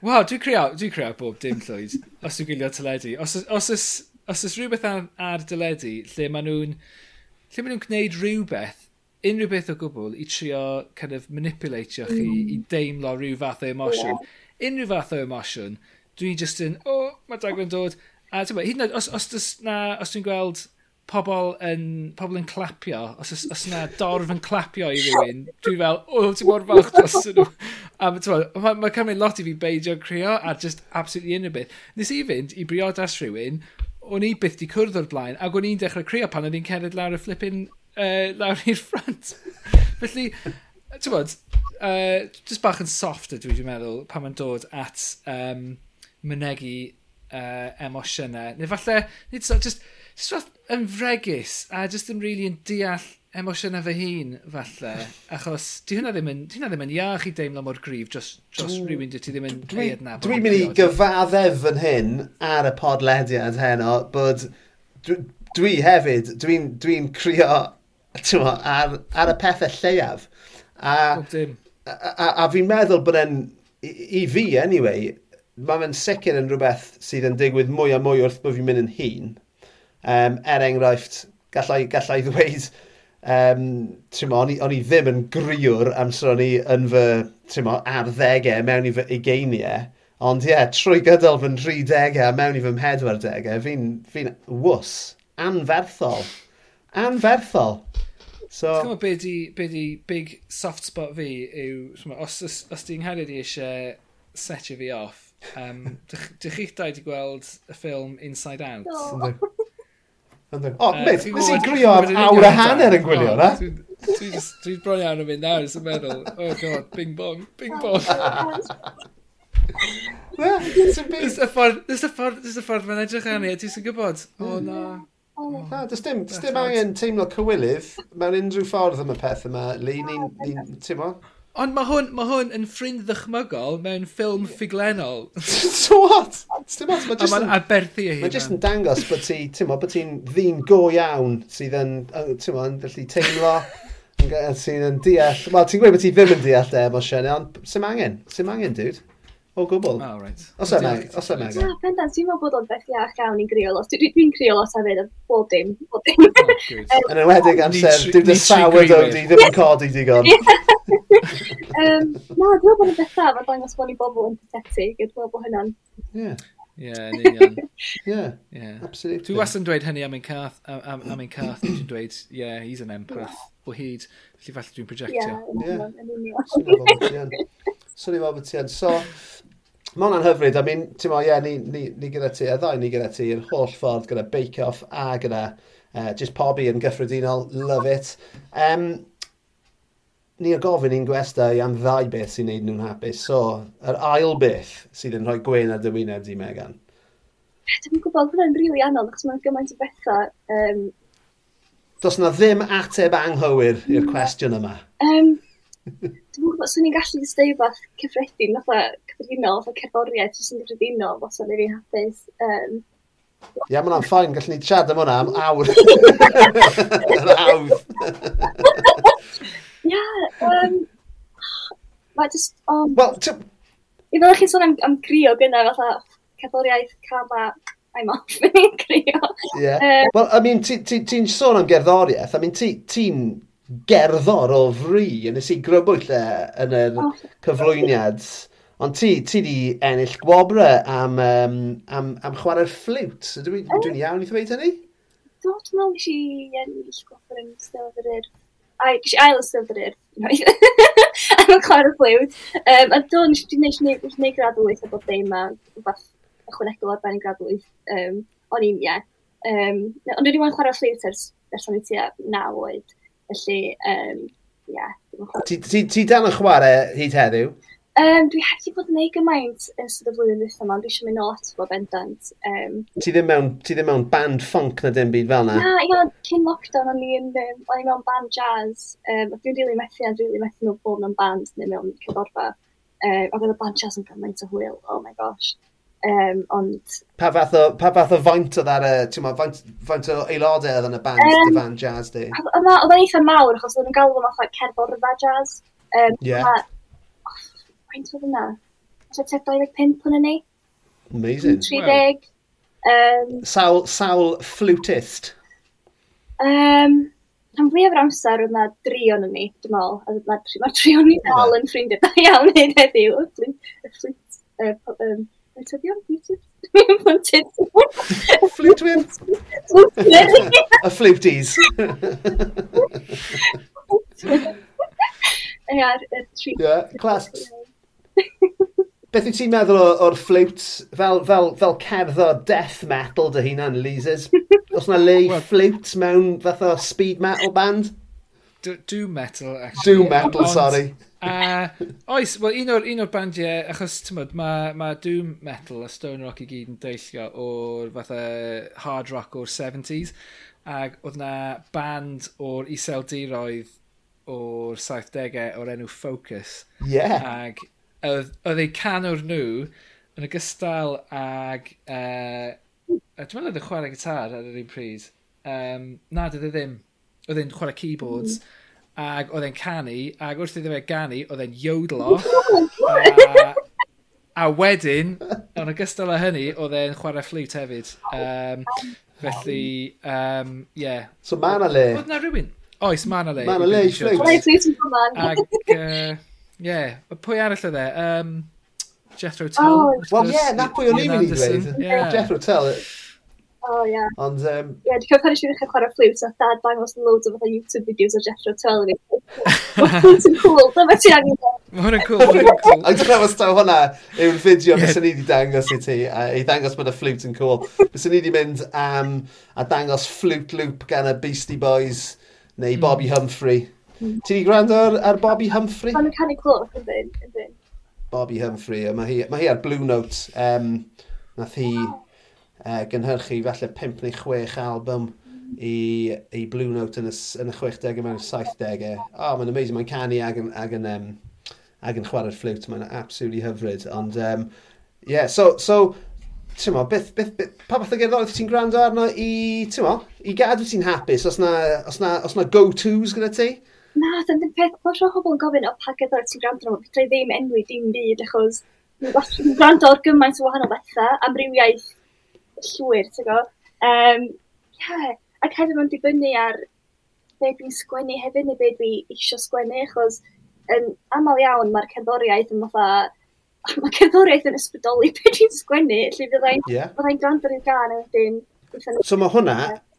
Wel, dwi'n crio, dwi'n crio bob dim llwyd, os dwi'n gwylio teledu. Os, os, os, os oes rhywbeth ar, ar dyledu lle maen nhw'n lle maen nhw'n gwneud rhywbeth unrhyw beth o gwbl i trio kind of manipulatio chi mm. i deimlo rhyw fath o emosiwn. Yeah. Unrhyw fath o emosiwn, dwi'n just yn, o, oh, mae Dagwyn dod. A ti'n bod, hyd yn oed, os, os, os, na, os dwi'n gweld pobl yn, pobl yn clapio, os, os, os yna dorf yn clapio i rywun, dwi fel, o, oh, ti'n mor falch dros nhw. A mae'n ma, ma cymryd lot i fi beidio crio a just absolutely unrhyw beth. Nes i fynd i briodas rhywun, o'n i byth di cwrdd o'r blaen, ac o'n i'n dechrau crio pan o'n i'n cered lawr y flippin uh, lawr i'r ffrant. Felly, ti'n bod, uh, just bach yn soft ydw i, dwi'n meddwl, pan mae'n dod at um, mynegu uh, emosiynau. Neu falle, nid so, just, Just fath yn fregus a just yn really yn deall emosiynau fy hun, falle. Achos, di hwnna ddim yn, di hwnna ddim yn iach i deimlo mor grif dros, dros dwi, rhywun dwi ti ddim yn dwi, ei adnabod. Dwi'n mynd i gyfaddef yn hyn ar y podlediad heno, bod dwi, dwi hefyd, dwi'n dwi, dwi crio mo, ar, ar y pethau lleiaf. A, a, a, a fi'n meddwl bod e'n, i, i fi anyway, mae fe'n sicr yn rhywbeth sydd yn digwydd mwy a mwy wrth bod fi'n mynd yn hun. Um, er enghraifft, gallai, gallai ddweud, um, tymo, o'n, i, on i ddim yn griwr amser o'n i yn fy tymo, arddegau mewn i fy ugeiniau, ond ie, yeah, trwy gydol fy 30au a mewn i fy 40au, fi'n fi, wws, anferthol, anferthol. So... Ti'n gwybod be di, be di big soft spot fi yw, os, os, os di'n ngherid i eisiau setio fi off, um, dych, dych chi'ch dau di gweld y ffilm Inside Out? No. O, beth, nes i grio am awr a hanner yn gwylio na? Dwi'n bron iawn yn mynd nawr, sy'n meddwl, oh god, bing bong, bing bong. Ys y ffordd mae'n edrych arni, a ti'n gwybod, o mm. na. Na, does dim, does dim angen teimlo cywilydd mewn unrhyw ffordd am y peth yma, Lee, ni'n, ni, ti'n Ond mae hwn, ma hwn yn ffrind ddychmygol mewn ffilm ffiglenol. so what? Dim ots, mae just, ma aberthu ei Mae jyst yn dangos bod ti, ti'n bod ti'n ddyn go iawn sydd yn, ti'n mo, yn gallu teimlo, sydd yn deall. Wel, ti'n gweud bod ti ddim yn deall de, mae Sian, ond sy'n angen, sy'n angen, dude o gwbl. Oh, right. Os yma, os yma. Na, pendant, ti'n meddwl bod o'n beth iach iawn i griol os. Dwi'n dwi los os hefyd, bob dim, bob dim. Oh, yn enwedig amser, dwi'n dy sourdough di, ddim yn codi digon. um, na, dwi'n meddwl bod yn beth da, fe dangos bod ni bobl yn pathetic, dwi'n meddwl bod hynna'n... Ie. Ie, yn union. Ie, absolutely. Dwi wastad yn dweud hynny am ein cath, am, am ein cath, dwi'n dweud, ie, yeah, he's an empath, o hyd, felly falle dwi'n projectio. Ie, yn union. Swn i fel bod ti yn. So, Mae hwnna'n hyfryd. I mean, ti'n ie, ni, ni, ni gyda ti, a ddau ni gyda ti, yr holl ffordd gyda Bake Off a gyda uh, just pobi yn gyffredinol. Love it. Um, ni o gofyn i'n gwestau am ddau beth sy'n neud nhw'n hapus. So, yr ail beth sydd yn rhoi gwein ar dy wyneb di, Megan? Dwi'n gwybod bod yn rili anodd, achos mae'n gymaint o bethau. Um... Does na ddim ateb anghywir i'r cwestiwn yma? Um, Dwi'n gwybod, swn i'n gallu just dweud beth cyffredin, fatha cyffredinol, fatha cerddoriaeth, jyst yn gyffredinol, fatha neu fi'n hapus. Um, Ia, yeah, mae'n ffain, gallwn ni chat am hwnna am awr. Yn awr. Ia, um, mae jyst... Um, Wel, I fel chi'n sôn am, am grio gyda, fatha cerddoriaeth, cama, I'm off yn grio. Ie. Wel, I mean, ti'n ti, ti sôn am gerddoriaeth, I mean, ti'n ti gerddor o fri, a nes i grybwyll e yn yr cyflwyniad. Ond ti, ti di ennill gwobre am, um, am, am chwarae'r fflwt. So Dwi'n dwi, dwi iawn i ddweud hynny? Do, dwi'n meddwl nes i ennill gwobre yn Steddfod yr Urdd. Ai, gysi ail Steddfod yr Urdd. Am y chwarae'r ffliwt. Um, a do, nes i wneud gradwyth o bob dim a rhywbeth ychwanegol ar ben i y gradwyth. Um, o'n i'n, ie. Yeah. Um, ond dwi wedi bod yn chwarae'r ffliwt ers, ers o'n i tua naw oed. Felly, um, yeah. Ti, ti, ti dan yn chwarae hyd heddiw? Um, dwi heb wedi bod yn ei gymaint yn sydd y flwyddyn ddwythau yma, dwi eisiau mynd nôl ato fo bendant. Um, ti, ddim mewn, ti ddim mewn band funk na dim byd fel na? Na, ia, cyn lockdown o'n i'n um, o'n i mewn band jazz. Um, dwi'n rili really methu a dwi'n rili really methu nhw bod mewn band neu mewn cyfforfa. Um, a oedd y band jazz yn gymaint o hwyl, oh my gosh. Um, ond... Pa fath o, pa fath o faint o ar ti'n ma, faint, faint o aelodau oedd yn y band, um, dy fan jazz di? Oedd yn eitha mawr, achos oedd yn galw yn fatha cerddorfa jazz. Um, yeah. A, oh, faint oedd yna? Oedd tua 25 yn ni? Amazing. 30. Wow. Um, sawl, sawl flutist? Um, Rhan fwyaf o'r amser oedd na dri o'n ni, dwi'n meddwl. A mae'r tri, ma tri o'n ni dal yn ffrindiau da iawn hyn heddiw. Y flint, y flint, um, beth ydi o'n Bluetooth? Flu twins? A flewties. Ia'r tri. Ie, clas. Beth wyt ti'n meddwl o'r fflwt fel, fel, fel cerdd o death metal dy hunan, Lises? Os na le i fflwt mewn fath o speed metal band? Do, do metal, actually. Doom metal, sorry. A oes, wel un o'r, un o'r bandiau, achos tymod, mae ma Doom Metal a Stone Rock i gyd yn deillio o'r fatha hard rock o'r 70s. Ac oedd na band o'r iseldiroedd o'r 70au o'r enw Focus. Yeah. Ac oedd eu canwr nhw yn ogystal ag... E, e, uh, dwi'n meddwl oedd yn chwarae gitar ar yr un pryd. Um, na, dydw ddim. Oedd e'n chwarae keyboards. Mm Ac oedd e'n canu, ac wrth iddo fe ganu, oedd e'n iodlo. Oh a, a wedyn, yn ogystal â hynny, oedd e'n chwarae fflwt hefyd. Um, felly, ie. Um, yeah. So ma na le. Oedd na rhywun? Oes, ma na le. Ma na le i fflwt. Ac, ie, pwy arall oedd e? Um, Jethro Tull. Oh, Wel, ie, na pwy o'n i'n mynd i ddweud. Jethro Tull. O, ie. Ond, um... Ie, dwi'n cael pan eisiau ddechrau chwarae fflwt, a dad dangos loads o fatha YouTube videos o Jethro Tull. Ffliwt yn cool, dyma ti angen. Mae hwnna'n cool. mae hwnna'n cool. Ac dwi'n meddwl staw hwnna yw'r fideo yeah. bys ni wedi dangos i ti, a i dangos bod y fflwt yn cool. Bys ni wedi mynd am a dangos fflwt loop gan y Beastie Boys neu hmm. Bobby Humphrey. Ti wedi gwrando ar, Bobby Humphrey? Mae'n canu clwch, yndyn, yndyn. Bobby Humphrey, a mae hi, mae hi ar Blue Note. Um, nath hi... Wow uh, gynhyrchu falle 5 neu 6 album i, i Blue Note yn y, yn y 60au mewn 70au. Oh, mae'n amazing, mae'n canu ag yn, ag yn, um, ag yn chwarae'r flute, mae'n absolutely hyfryd. Ond, um, yeah, so, so ti'n mo, beth, beth, beth, pa fath o gerddoriaeth ti'n gwrando arno i, ti'n mo, i gadw ti'n hapus, os na, os na, os na go-tos gyda ti? Na, dyna'n peth, mae'n rhoi pobl yn gofyn o pa gerddoriaeth ti'n gwrando arno, fydra i ddim enwi dim byd, achos dwi'n gwrando o'r gymaint o wahanol bethau, amrywiaeth llwyr, ti'n go. Um, yeah. Ac hefyd mae'n dibynnu ar be dwi'n sgwennu hefyd neu be dwi eisiau sgwennu, achos yn aml iawn mae'r cerddoriaeth yn fatha, mae cerddoriaeth yn ysbrydoli be dwi'n sgwennu, lle fyddai'n yeah. fyddai gwrando ar gan a wedyn... So mae hwnna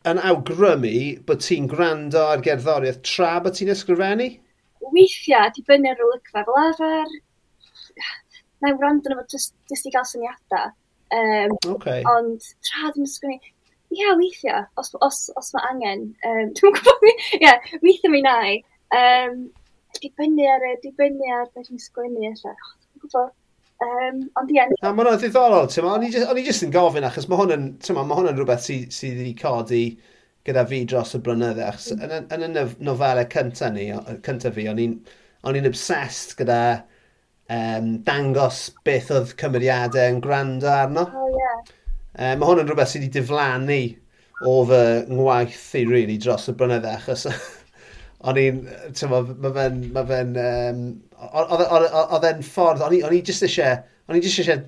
yn awgrymu bod ti'n gwrando ar gerddoriaeth tra bod ti'n ysgrifennu? Weithiau, di bynnu ar olygfa fel arfer. Mae'n wrando nhw fo jyst i gael syniadau. Um, okay. Ond tra ddim yn sgwini, ia, yeah, weithio, os, os, os mae angen. Um, Dwi'n gwybod, ia, yeah, weithio mi nai. Um, dibynnu ar y, dibynnu ar beth ni'n sgwini, allan. Dwi'n gwybod. Um, ond ie. Na, mae hwnna'n ddiddorol, ti'n ma. O'n i jyst yn gofyn, achos mae hwnna'n, ti'n ma, mae hwnna'n rhywbeth sydd sy wedi codi gyda fi dros y blynydde. Achos yn, yn y nofelau cyntaf ni, cyntaf fi, o'n i'n obsessed gyda um, dangos beth oedd cymeriadau yn gwrando arno. Oh, yeah. Um, mae hwn yn rhywbeth sydd wedi diflannu o fy ngwaith i really dros y brynydd achos o'n i'n, ti'n ma, mae fe'n, mae fe'n, um, oedd e'n ffordd, o'n i jyst eisiau, o'n i jyst eisiau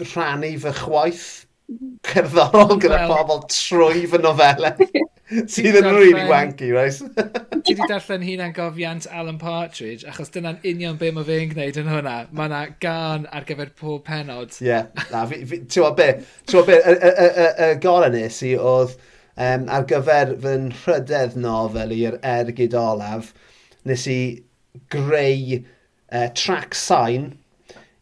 rhannu fy chwaith mhm. cerddorol gyda well. pobl trwy fy nofelau. Sydd yn really wanky, right? Ti wedi darllen hunan gofiant Alan Partridge, achos dyna'n union be mae fe'n gwneud yn hwnna. Mae yna gan ar gyfer pob penod. Ie, yeah. na, ti'n gwybod be, ti'n gwybod be, y gorau nes i oedd um, ar gyfer fy nhrydedd nofel i'r ergyd olaf, nes i greu uh, track sign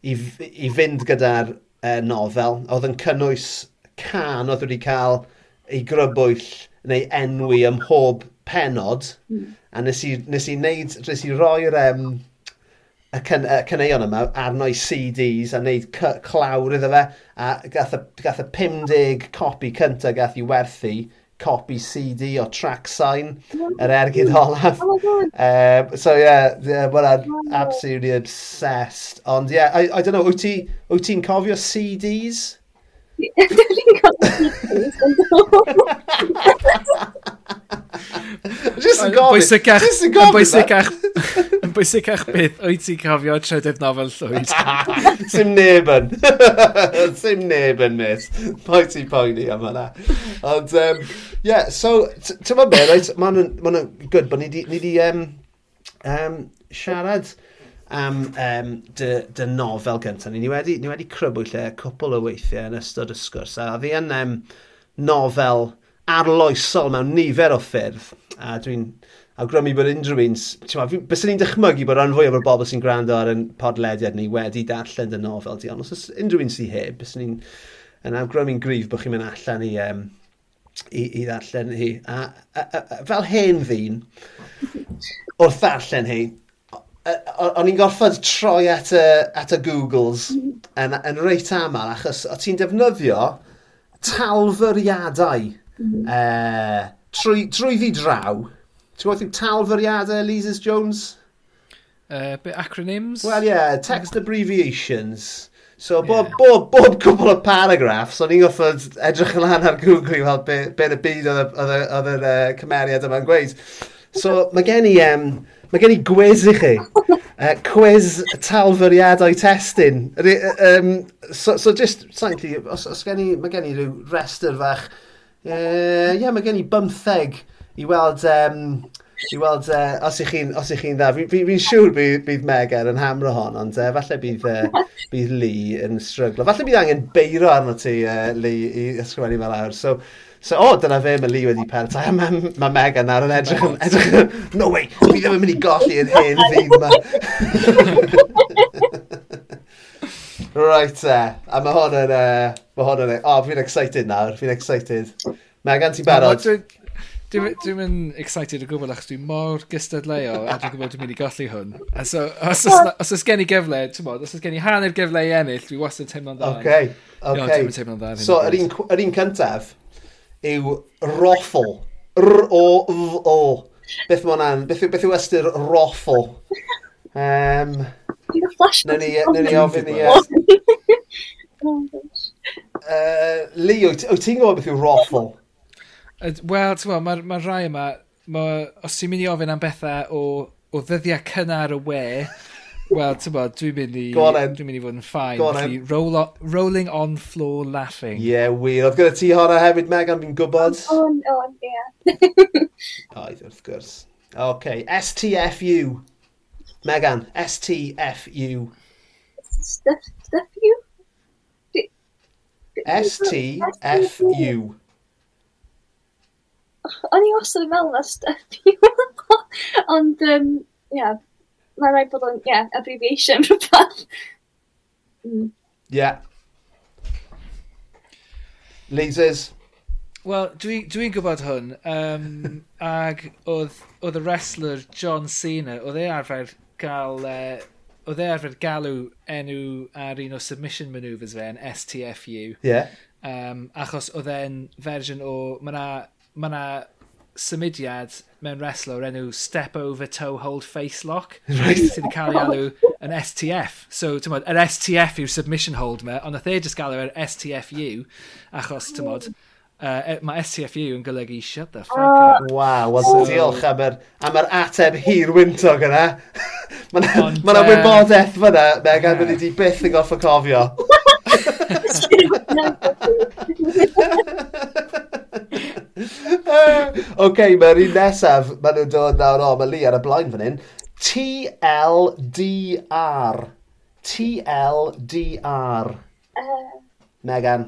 i, i fynd gyda'r uh, nofel. Oedd yn cynnwys can oedd wedi cael ei grybwyll neu enwi ym mhob penod, mm. a nes i, nes i, neud, nes i roi'r um, y, cyn, y cyneuon yma arno i CDs a wneud clawr iddo fe, a gath y, gath y 50 copi cyntaf gath i werthu copi CD o track sign yr ergyd olaf. Oh um, so yeah, yeah well, I'm absolutely obsessed. Ond yeah, I, I don't know, wyt ti'n ti cofio CDs? Just yn gofyn. Bwysicach, just yn gofyn. Bwysicach, yn bwysicach beth wyt ti'n cofio trydydd nofel llwyd. Sim neb yn. Sim neb yn, mis. Pwy ti'n poeni am hynna. Ond, um, yeah, so, ti'n fawr beth, right, mae'n ma good, bod ni di, ni di um, um, siarad am um, dy, dy nofel gyntaf. Ni ni wedi, ni wedi crybwyll e cwpl o weithiau yn ystod y sgwrs. A ddi yn um, nofel arloesol mewn nifer o ffyrdd. A dwi'n awgrymu bod unrhyw un... Bys ni'n dychmygu bod rhan fwyaf o'r bobl sy'n gwrando ar yn podlediad ni wedi darllen dy nofel di. Ond os oes unrhyw un sy'n heb, bys ni'n yn awgrymu'n gryf bod chi'n mynd allan i, um, i, i ddarllen hi. A, a, a, a fel hen ddyn, wrth ddarllen hi, o'n i'n gorfod troi at y, at y Googles mhm. yn, yn reit aml, achos o ti'n defnyddio talfyriadau mm. uh, e, trwy, trwy fi draw. Ti'n gwybod talfyriadau Elises Jones? Uh, bit acronyms? Wel, ie, yeah, text abbreviations. So, bob, yeah. bob, bob cwbl o paragraffs, o'n i'n goffod edrych yn lan ar Google i weld be, be y byd oedd y e, cymeriad yma'n gweud. So, mae gen i um, Mae gen i gwiz i chi. Uh, cwez talfyriadau testyn. Um, so, so just, sa'n os, os gen i, mae gen i rhyw restr fach. Ie, uh, yeah, mae gen i bymtheg i weld, um, i weld uh, os ych chi'n chi dda. Fi'n fi, fi, fi siŵr bydd, bydd Megan er yn hamro hon, ond uh, falle bydd, uh, bydd Lee yn stryglo. Falle bydd angen beiro arno ti, uh, Lee, i ysgrifennu fel awr. So, So, o, oh, dyna fe mae Lee wedi pelt. A mae ma Megan ar yn edrych yn edrych yn... no way, fi ddim yn mynd i golli yn hyn fi yma. right. Uh, a mae hon yn... Eh, uh, mae hon yn... E- o, oh, fi'n excited nawr, fi'n excited. Megan, ti'n barod? Dwi'n mynd excited o gwbl achos dwi'n mor gystadleo a dwi'n gwybod dwi'n mynd i golli hwn. A so, os, os, os oes gen i gyfle, ti'n bod, os oes gen i hanner gyfle i ennill, dwi wastad teimlo'n dda. Oce, okay, oce. Okay. No, teimlo'n dda. So, yr un cyntaf, yw roffl. R-O-F-O. Beth mae hwnna'n? Beth, beth yw ystyr roffl? Um, Nyn ni, ni ofyn i... Uh, Lee, wyt ti'n gwybod beth yw roffl? Wel, ti'n gwybod, mae'r ma rai yma, ma, os ti'n mynd i ofyn am bethau o, o ddyddiau cynnar y we, Wel, ti'n bod, dwi'n mynd i... Go on, en. Dwi'n mynd i fod yn ffain. Go on, en. Roll on, rolling on floor laughing. Ie, yeah, wir. Oedd gyda ti honna hefyd, Megan, fi'n gwybod? O, oh, on, ie. Oedd, wrth gwrs. OK. STFU. Megan, STFU. Stuff, stuff you? STFU. O'n i wastad yn meddwl na stuff you. Ond, um, yeah, mae'n rhaid bod yn, ie, yeah, abbreviation rhywbeth. Mm. Ie. Yeah. Lasers. Wel, dwi'n dwi, dwi gwybod hwn, um, ag oedd, oedd y wrestler John Cena, oedd e arfer gael, uh, oedd e arfer galw enw ar un o submission manoeuvres fe yn STFU. Ie. Yeah. Um, achos oedd e'n fersiwn o, mae yna ma symudiad mewn wrestler o'r enw Step Over Toe Hold Face Lock right. sydd yn cael ei alw yn STF. So, ti'n modd, yr STF yw submission hold me, ond nath e jyst gael yr STFU, achos, ti'n modd, uh, e, mae STFU yn golygu shut the fuck ah, up. Uh, Waw, wel, so... diolch am yr, am yr ateb hir wyntog yna. Mae yna wybodaeth fyna, Meg, a mynd di byth yn gorff o cofio. OK, mae'r un nesaf, maen nhw'n dod nawr o, mae Lee ar y blaen fan hyn. TLDR. TLDR. Uh... Megan.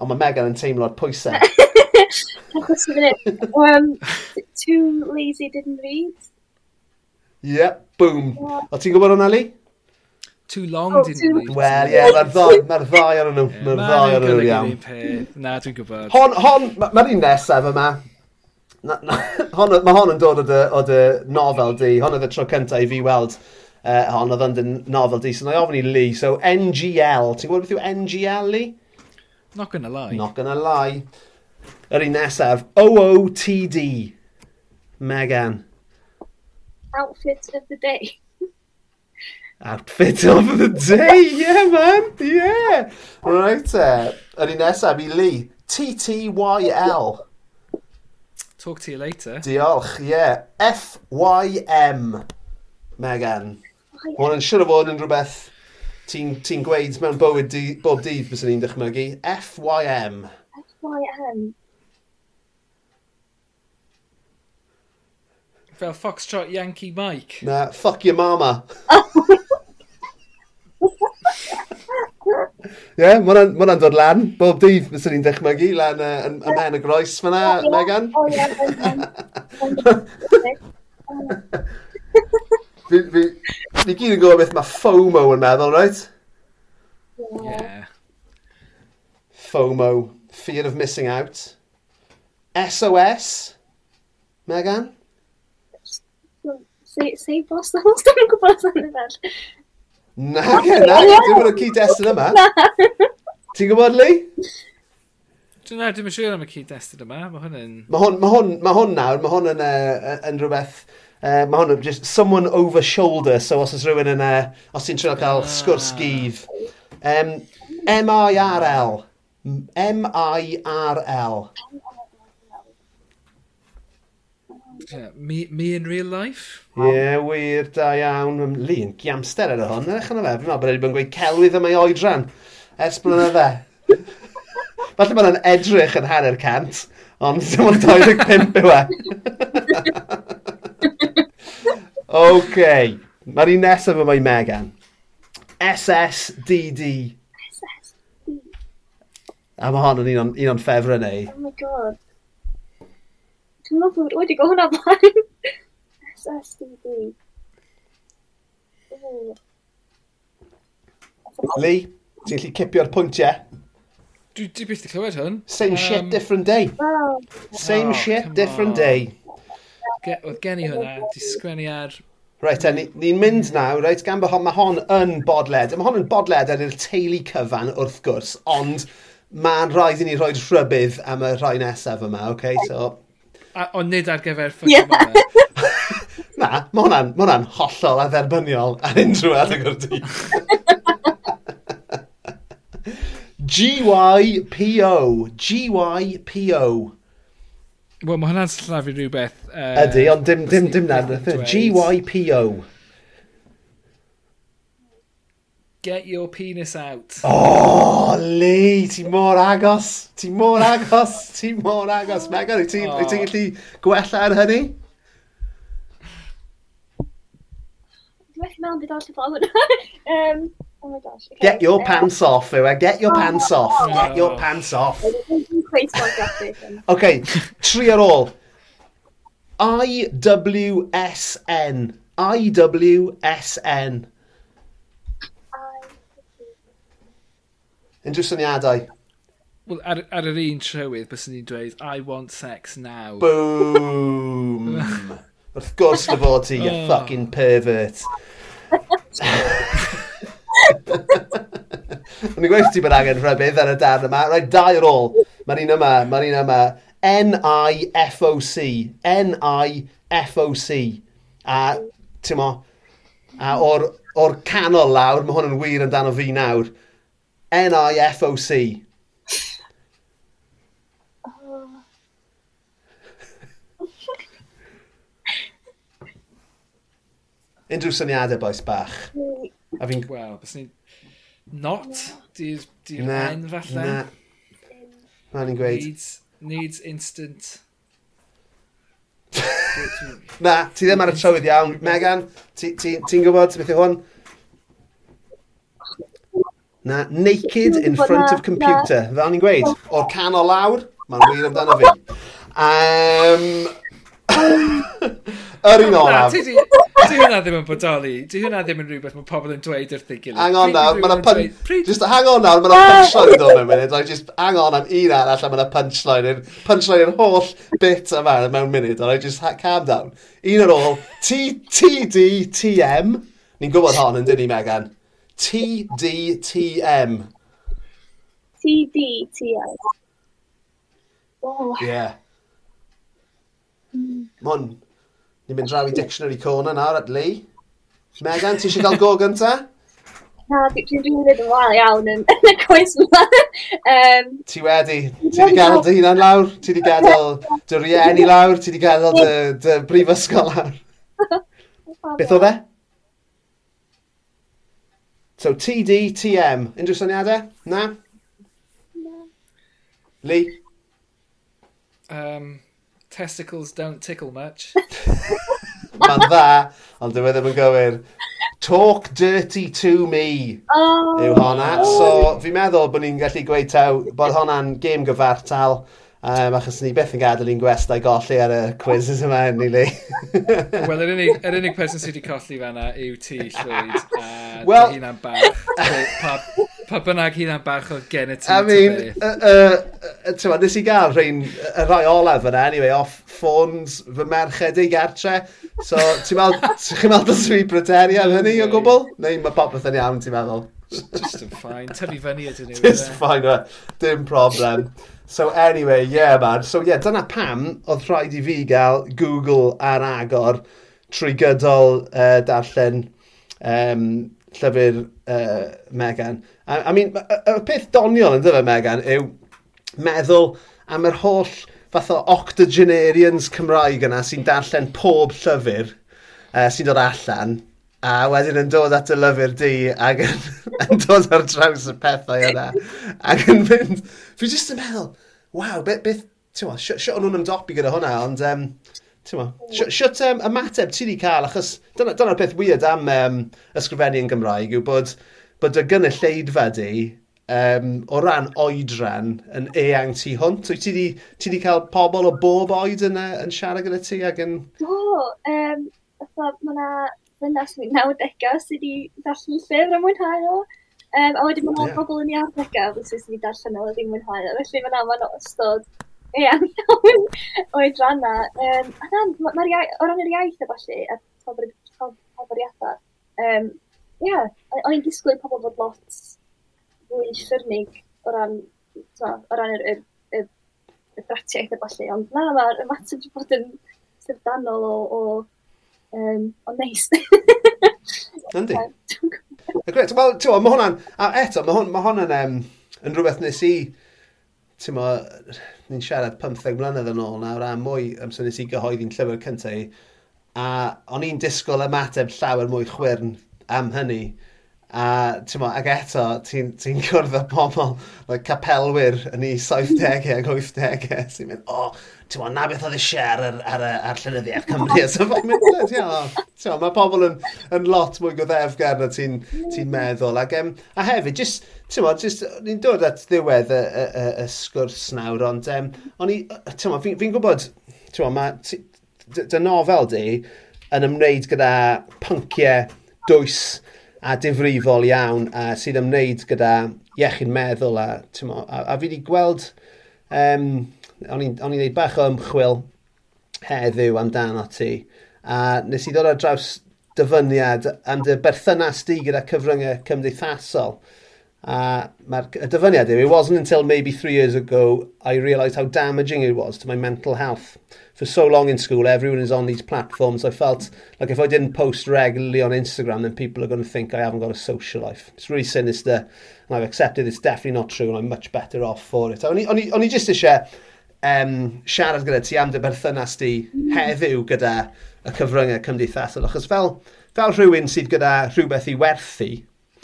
Ond mae Megan yn teimlo'r pwysau. Achos yn funud, um, too lazy didn't read. Yep, yeah, boom. Yeah. O ti'n gwybod hwnna, Lee? too long, oh, didn't we? Wel, ie, mae'r ddau mae'r ddau ar nhw. Mae'r ddau ar nhw iawn. Na, dwi'n gwybod. Hon, hon, mae'r un nesaf yma. Mae hon yn dod o dy nofel di. Hon oedd y tro cyntaf i fi weld uh, hon oedd yn dy nofel di. So, na i ofyn i Lee. So, NGL. Ti'n gwybod beth yw NGL, Lee? Not gonna lie. Not gonna lie. Yr un nesaf. OOTD. Megan. Outfit of the day outfit of the day, yeah man, yeah. Right Uh, yn un nesaf i Lee, TTYL. Talk to you later. Diolch, ie. Yeah. FYM, Megan. Hwn yn siŵr o fod yn rhywbeth ti'n ti gweud mewn bywyd di, bob dydd bys ni'n dychmygu. FYM. FYM. Fel Foxtrot Yankee Mike. Na, fuck your mama. Oh Ie, yeah, mae hwnna'n dod lan. Bob dydd fyswn ni'n dechmygu lan uh, yn, ym mhen y groes fyna, oh, yeah, Megan. Fi, fi, fi gyd yn gwybod beth mae FOMO yn meddwl, right? Yeah. FOMO, fear of missing out. SOS, Megan? Say, say boss, dwi'n gwybod sy'n Na, gen, na, dim ond y cyd-destun yma. Ti'n gwybod, Lee? Dwi'n na, dim siŵr am y cyd-destun yma. Mae hwn yn... Mae hwn, ma hwn, ma hwn nawr, mae hwn yn, uh, yn rhywbeth... Uh, mae hwn yn just someone over shoulder, so os oes rhywun yn... Uh, os ti'n trio cael ah. sgwrs gyf. Um, M-I-R-L. M-I-R-L. Yeah, me, me in real life? Ie, yeah, wir, da iawn. Lun, giamster ar y hwn. Ych yn y meddwl bod wedi bod yn gweud celwydd am ei oedran. Ers blynydde. Falle bod yn edrych yn hanner cant, ond dim ond 25 yw e. OK. Mae'r un nesaf yma i Megan. SSDD. SSDD. A mae hon yn un o'n, un o'n ffefrau neu. Oh my god. Dwi'n meddwl bod wedi gweld hwnna blaen. SSDD. Lee, ti'n gallu cipio'r pwyntiau? Dwi, dwi byth i clywed hwn. Same um, shit, different day. Oh. Same oh, shit, different on. day. Oedd gen i hwnna, di sgwennu ar... Reit, ni'n ni mynd nawr, reit, gan bod hon, mae hon yn bodled. Mae hon yn bodled ar yr teulu cyfan wrth gwrs, ond mae'n rhaid i ni rhoi rhybydd am y rhai nesaf yma, oce? okay? So, ond nid ar gyfer ffocin yeah. Mama. Na, mae hwnna'n ma hwnna hollol a dderbyniol ar unrhyw adeg o'r dyn. GYPO. GYPO. Wel, mae hwnna'n slafu rhywbeth... Uh, Ydy, ond dim, dim, dim na. E. GYPO. Get your penis out. Oh, Lee, ti mor agos. Ti mor agos. ti mor agos. Megan, wyt ti'n oh. ti gallu gwella ar hynny? Dwi'n methu mewn byd allu bod um, Oh my gosh. Okay. Get your pants off, yw e. Eh? Get your pants off. Get your pants off. OK, tri ar ôl. IWSN. IWSN. Unrhyw syniadau? Wel, ar, ar yr un trywydd, bys ni'n dweud, I want sex now. Boom! Wrth gwrs dy fod ti, you oh. fucking pervert. O'n i'n gweithio ti bod angen rhybydd ar y darn yma. Rhaid, dau ar ôl. Mae'r un yma, mae'r un yma. N-I-F-O-C. N-I-F-O-C. A, ti'n mo, a o'r, or canol lawr, mae hwn yn wir amdano fi nawr. N-I-F-O-C. Unrhyw syniadau boes bach. A fi'n... Wel, bys ni... Not? Di'r di hen falle? Na. Mae'n ni'n gweud. Needs, needs instant. na, ti ddim ar y trywydd iawn. Megan, ti'n ti, ti gwybod beth yw hwn? Na, naked in front of computer. Fel ni'n gweud, o'r can o lawr, mae'n wir amdano fi. Um, Yr un olaf. Di hwnna ddim yn bodoli. Di hwnna ddim yn rhywbeth mae pobl yn dweud wrth ei gilydd. Hang on nawr, mae'n punch... Just hang on nawr, mae'n punchline yn dod mewn munud. I just hang on am un arall a mae'n punchline yn... Punchline yn holl bit yma mewn munud. I just calm down. Un ar ôl. T, T, D, T, M. Ni'n gwybod hon yn dyn ni, Megan. TDTM. TDTM. Oh. Yeah. Mm. Mon, ni'n mynd draw i dictionary corner nawr at Lee. Megan, ti eisiau cael go gynta? Na, dwi'n rhywun yn wael iawn yn y coes yma. Um, ti wedi, ti wedi gadael dy hunan lawr, ti wedi gadael dy rieni lawr, ti wedi gadael dy brifysgol lawr. Beth o fe? So TD, TM, unrhyw syniadau? Na? Lee? Um, testicles don't tickle much. Mae'n dda, ond dwi e ddim yn gywir. Talk dirty to me oh. yw honna. So oh. fi'n meddwl bod ni'n gallu gweud taw bod honna'n gêm gyfartal. Um, achos ni beth yn gadael i'n gwestai golli ar y quizzes yma yn ni li. Wel, yr unig, yr unig person sydd wedi colli fanna yw ti, Llwyd. A well, hunan bach. pa, pa bynnag hunan bach o gen y ti. I mean, uh, uh, uh, nes i gael rhain, y rai olaf yna, anyway, off ffôns fy merched ei gartre. So, ti'n meddwl, ti'n meddwl dys fi bryderu am hynny o gwbl? Neu mae popeth yn iawn, ti'n meddwl? Just yn ffain. Tyfu fyny ydyn nhw. Just fine, dim problem. So anyway, yeah man. So yeah, dyna pam oedd rhaid i fi gael Google ar agor trwy gydol uh, darllen um, llyfr uh, Megan. I, I mean, y peth doniol yn dyfa Megan yw meddwl am yr holl fath o octogenarians Cymraeg yna sy'n darllen pob llyfr uh, sy'n dod allan a wedyn yn dod at y lyfr di ac yn, yn dod ar draws y pethau yna ac yn mynd fi jyst yn meddwl waw beth beth ti'n ma siwt o'n nhw'n ymdopi gyda hwnna ond um, ti'n ma siwt um, ymateb ti di cael achos dyna'r dyna peth weird am um, ysgrifennu yn Gymraeg yw bod bod y gynulleidfa di um, o ran oedran yn eang tu hwnt. Wyt ti di, ti di cael pobl o bob oed yna yn siarad gyda ti ac yn... Do, um, so, mae yna yn ers 90au sydd wedi darllen llyfr a mwynhau o. Um, a wedyn mae'n yeah. pobl yn ei arddegau, fel sydd wedi darllen o a ddim mwynhau o. Felly mae'n amod ystod eang iawn o'i dranna. Um, a dan, mae'r iaith, o ran yr iaith efallai, a poboriadau, um, Ie, yeah, o'n i'n disgwyl pobl fod lot fwy ffyrnig o ran, twa, o ran yr, yr, yr, yr bratiaeth efallai, ond na, mae'r ymateb wedi bod yn syfdanol o, o Um, ond neis. Yndi. Gret, wel, ti'n gwybod, mae hwnna'n, a eto, mae hwnna'n ma hwnna'n, um, yn rhywbeth nes i, ti'n mo, ni'n siarad 15 mlynedd yn ôl nawr, a mwy amser nes i gyhoeddi'n llyfr cyntaf, a o'n i'n disgwyl ymateb llawer mwy chwyrn am hynny. A, mo, ac eto, ti'n ti, ti gwrdd â pobl, like, capelwyr yn ei 70au ac 80au, sy'n mynd, o, oh, ti'n mo, na beth oedd eisiau ar, ar, ar, ar llynyddiaeth Cymru. So, mae'n mynd, ti'n mo, mae pobl yn, yn lot mwy goddefgar na ti'n ti mm. meddwl. Ac, um, a hefyd, just, ti'n mo, just, ni'n dod at ddiwedd y, y, y, y sgwrs nawr, ond, um, o'n i, ti'n mo, fi'n fi gwybod, ti'n mo, mae, dy nofel di yn ymwneud gyda pynciau dwys, a difrifol iawn a sydd ymwneud gyda iechyd meddwl a, mo, a, a fi wedi gweld um, o'n i'n gwneud bach o ymchwil heddiw amdano ti a nes i ddod ar draws dyfyniad am dy berthynas di gyda cyfryngau cymdeithasol. A mae'r y dyfyniad yw, it wasn't until maybe three years ago I realised how damaging it was to my mental health. For so long in school, everyone is on these platforms. I felt like if I didn't post regularly on Instagram, then people are going to think I haven't got a social life. It's really sinister, and I've accepted it's definitely not true, and I'm much better off for it. O'n i just eisiau um, siarad gyda ti am dy berthynas di heddiw gyda y cyfryngau cymdeithasol, achos fel, fel rhywun sydd gyda rhywbeth i werthu,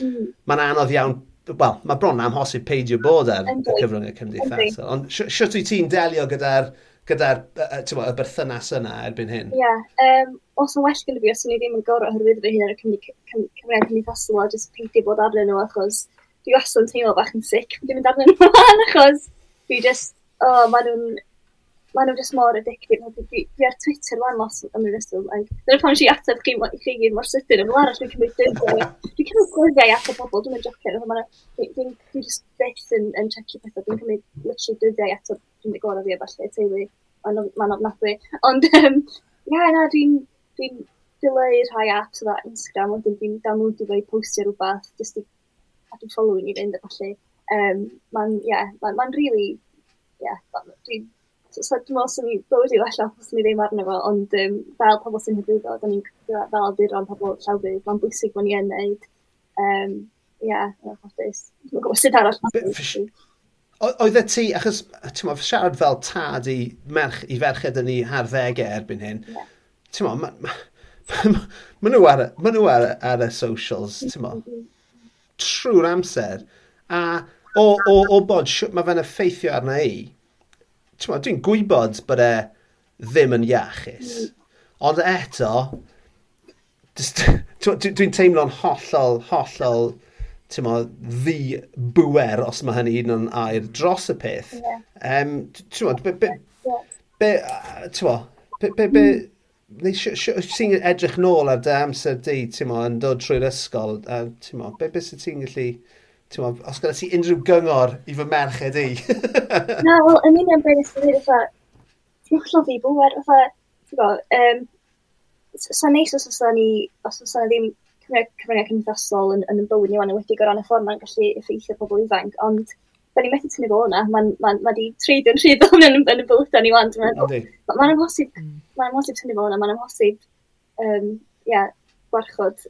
mm. mae'n anodd iawn wel, mae bron am hosib peidio bod ar y cyfryngau cymdeithasol. Ond siwt wyt ti'n delio gyda'r gyda'r y berthynas yna erbyn hyn? Ie. Yeah, um, os yn well gyda fi, os o'n i ddim yn gorau hyrwyddo fy hun ar y cymryd cymdeithasol, a jyst peidio bod arnyn nhw, achos dwi wastad yn teimlo bach yn sic, dwi'n mynd arnyn nhw achos dwi just, o, oh, maen nhw'n maen nhw'n just mor addictive. Dwi, dwi ar Twitter lan lot am y reswm. Dyna pan si ateb chi chi gyd mor sydyn. Yn arall dwi'n cymryd dyngau. Dwi'n cymryd gwyrddau at y bobl. Dwi'n jocio. Dwi'n just beth yn, yn checio pethau. Dwi'n cymryd literally dyddiau at y dwi'n gorau fi a falle teulu. Mae'n ofnadwy. Ond, um, ia, na, dwi'n dwi dileu rhai apps o Instagram. Ond dwi'n downloadio fe i postio rhywbeth. jyst i cadw following i fynd a falle. Um, mae'n, ie, yeah, mae'n ma really, ie, yeah, dwi'n so dwi'n meddwl sy'n i bywyd i wella os ni ddim arno fo, ond um, fel pobl sy'n hybryddo, da ni'n fel awduron pobl llawrydd, mae'n bwysig bod ni yn neud. Um, ie, yeah, yn hoffodus. Dwi'n gwybod sydd arall. Oedd y ti, achos ti'n meddwl, siarad fel tad i, merch, i ferched yn ei harddegau erbyn hyn, yeah. ti'n meddwl, ma, ma, ma nhw ar, ma nhw ar, ar y socials, mm-hmm. ti'n meddwl, trwy'r amser, a o, o, o bod, mae fe'n effeithio arna i, dwi'n gwybod bod e ddim yn iachus. Mm. Ond eto, dwi'n teimlo'n hollol, hollol, ti'n mo, ddi bwer os mae hynny un yn o'n air dros y peth. Yeah. Um, ti'n mo, be, be, be, ti'n mo, be, be, be, ti'n edrych nôl ar dy amser di, ti'n mo, yn dod trwy'r ysgol, a ti'n mo, be, be sy'n ti'n gallu Tewa, os gyda ti unrhyw gyngor i fy merched i. Na, wel, yn union beth ysgrifft dweud, fatha, ti'n allan fi bwer, fatha, ti'n gwybod, um, sa'n neis os oes ni, os oes ni ddim cyfryngau cymdeithasol yn, yn bywyd ni, wedi o ran y ffordd mae'n gallu effeithio pobl ifanc, ond da ni methu tynnu fo hwnna, mae'n ma, ma di treid yn rhydd o'n yn, yn y bywyd ni wan, dwi'n meddwl. Mae'n amhosib, mm. mae'n amhosib tynnu fo hwnna, mae'n amhosib, um, yeah, gwarchod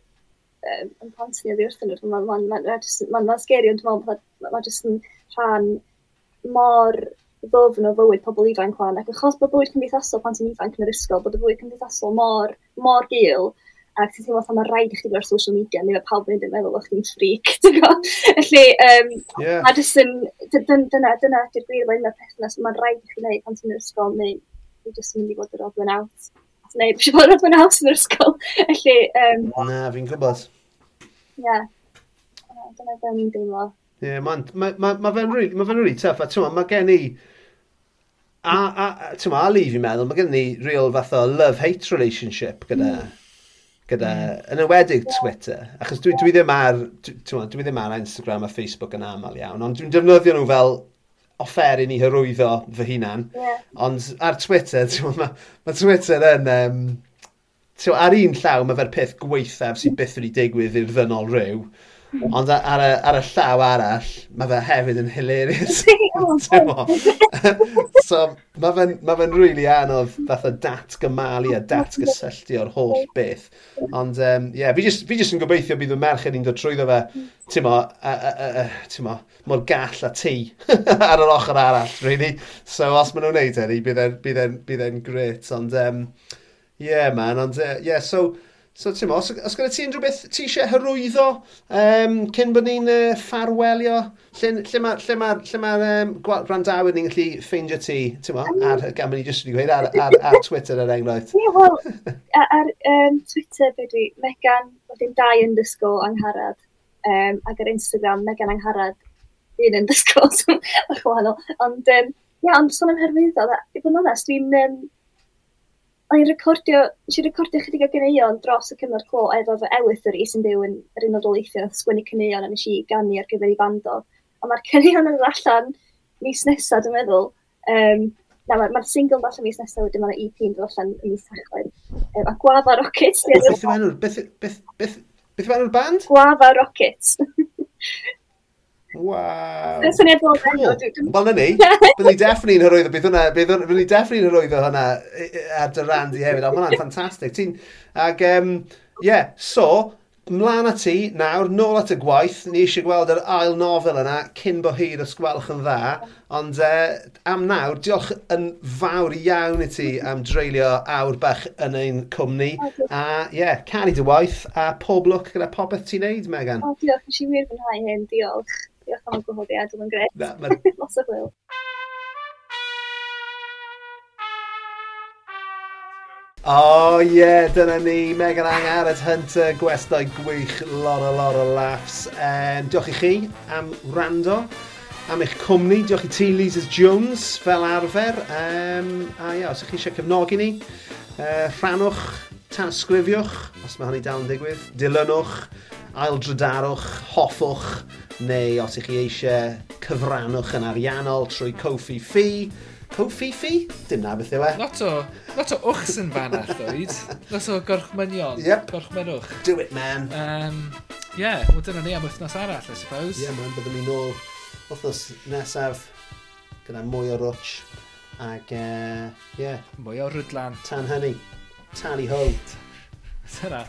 yn plant ni oddi wrthyn nhw. Mae'n ma, ma, ma, ma sgeri, ond dwi'n meddwl mae jyst yn rhan mor ddofn o fywyd pobl ifanc wan. Ac achos bod bywyd cymdeithasol pan ti'n ifanc yn yr ysgol, bod y bywyd cymdeithasol mor, mor gil, ac ti'n teimlo mae rhaid i chdi gael social media, neu mae pawb yn meddwl o'ch ti'n ffric, ti'n? Felly, um, yeah. a jyst yn, dyna, dyna, dyna ydy'r gwir, mae'n un o'r pethau mae'n rhaid i chi wneud pan ti'n yr ysgol, neu ti'n jyst yn mynd i fod yr odlen out. Neu, bwysig bod yr odlen out yn yr ysgol. Felly, um, Na, fi'n gwybod. Ie. Dyna beth ni'n deimlo. Ie, mae'n... Mae ma, ma fe'n really, ma really tough. A ti'n mae gen i... A, a, ti'n ma, Ali fi'n meddwl, mae gen i real fath o love-hate relationship gyda... Mm. Gyda, yn ywedig Twitter, achos dwi, dwi ddim ar, dwi, dwi ddim ar Instagram a Facebook yn aml iawn, ond dwi'n defnyddio nhw fel offeryn i hyrwyddo fy hunan. Yeah. Ond ar Twitter, ti'n ma, mae Twitter yn, um, so, ar un llaw mae fe'r peth gweithaf sy'n byth wedi digwydd i'r ddynol rhyw. Ond ar y, ar y llaw arall, mae fe hefyd yn hilarious. so, mae fe'n ma fe really anodd fatha datgymalu a datgysylltu o'r holl beth. Ond, um, yeah, fi jyst, fi jyst yn gobeithio bydd y merched i'n dod trwyddo fe, timo, timo, mor gall a ti ar yr ochr arall, really. So, os maen nhw'n neud hynny, bydd e'n gret. Ond, um, yeah, man, ond uh, yeah, so... So ti'n os, os gyda ti unrhyw beth ti eisiau hyrwyddo um, cyn bod ni'n uh, ffarwelio, lle, lle mae'r lle ma, lle ma, um, gwrandawyr ni'n gallu ffeindio ti, ti'n mo, ar, gan bod i jyst wedi gweud, ar, ar, ar Twitter er enghraifft. Ie, wel, ar um, Twitter fe dwi, Megan, wedyn dau yn dysgol angharad, um, ac ar Instagram, Megan angharad, un yn dysgol, so, wahanol. Ond, um, ia, ond sôn am hyrwyddo, i fod yn onest, dwi'n um, o'n i'n recordio, nes i recordio chydig o gyneuon dros y cyfnod clo efo fy ewythyr i sy'n byw yn yr unol daleithio, sgwennu cyneuon a nes i gannu ar gyfer i bando. A mae'r cyneuon yn allan mis nesaf, dwi'n meddwl. Um, na, mae'r ma single yn allan mis nesaf, wedyn mae'r EP yn dod allan yn mis tachwedd. Um, a gwafa Rockets. Beth yw'r band? Gwafa Rockets. Waw. Syniad bod cool. Wel, na ni. Bydd ni defny'n hyrwyddo, bydd hwnna, bydd ni defny'n hyrwyddo hwnna ar dy rand i hefyd, ond hwnna'n ffantastig. Ti'n, ag, um, yeah, so, mlaen at ti, nawr, nôl at y gwaith, ni eisiau gweld yr ail nofel yna, cyn bo hir os gwelwch yn dda, ond uh, am nawr, diolch yn fawr iawn i ti am dreulio awr bach yn ein cwmni, a, ie, yeah, caru dy waith, a pob lwc gyda popeth ti'n neud, Megan. O, diolch, nes i wir fy hyn, diolch diolch am y gwahoddiad, oedd yn greu. Na, man... Lots o hwyl. O oh, ie, yeah, dyna ni, Megan Ang Arad Hunter, gwestai gwych, lot o lot o laughs. Um, diolch i chi am rando, am eich cwmni, diolch i ti Lises Jones fel arfer. Um, a ie, os ych chi eisiau cefnogi ni, uh, rhanwch, tanysgrifiwch, os mae hynny dal yn digwydd, dilynwch, aildrydarwch, hoffwch, neu os ych chi eisiau cyfrannwch yn ariannol trwy Kofi Fi. Kofi Fi? Dim na beth yw e. Lot o, lot o wchs yn fan allwyd. lot o gorchmynion. Yep. Gorchmynwch. Do it, man. Um, yeah, wel dyna ni am wythnos arall, I suppose. Yeah, man, byddwn ni nôl wythnos nesaf gyda mwy o rwtch ac, e, uh, yeah. Mwy o rwdlan. Tan hynny. Tally ho. Ta-ra.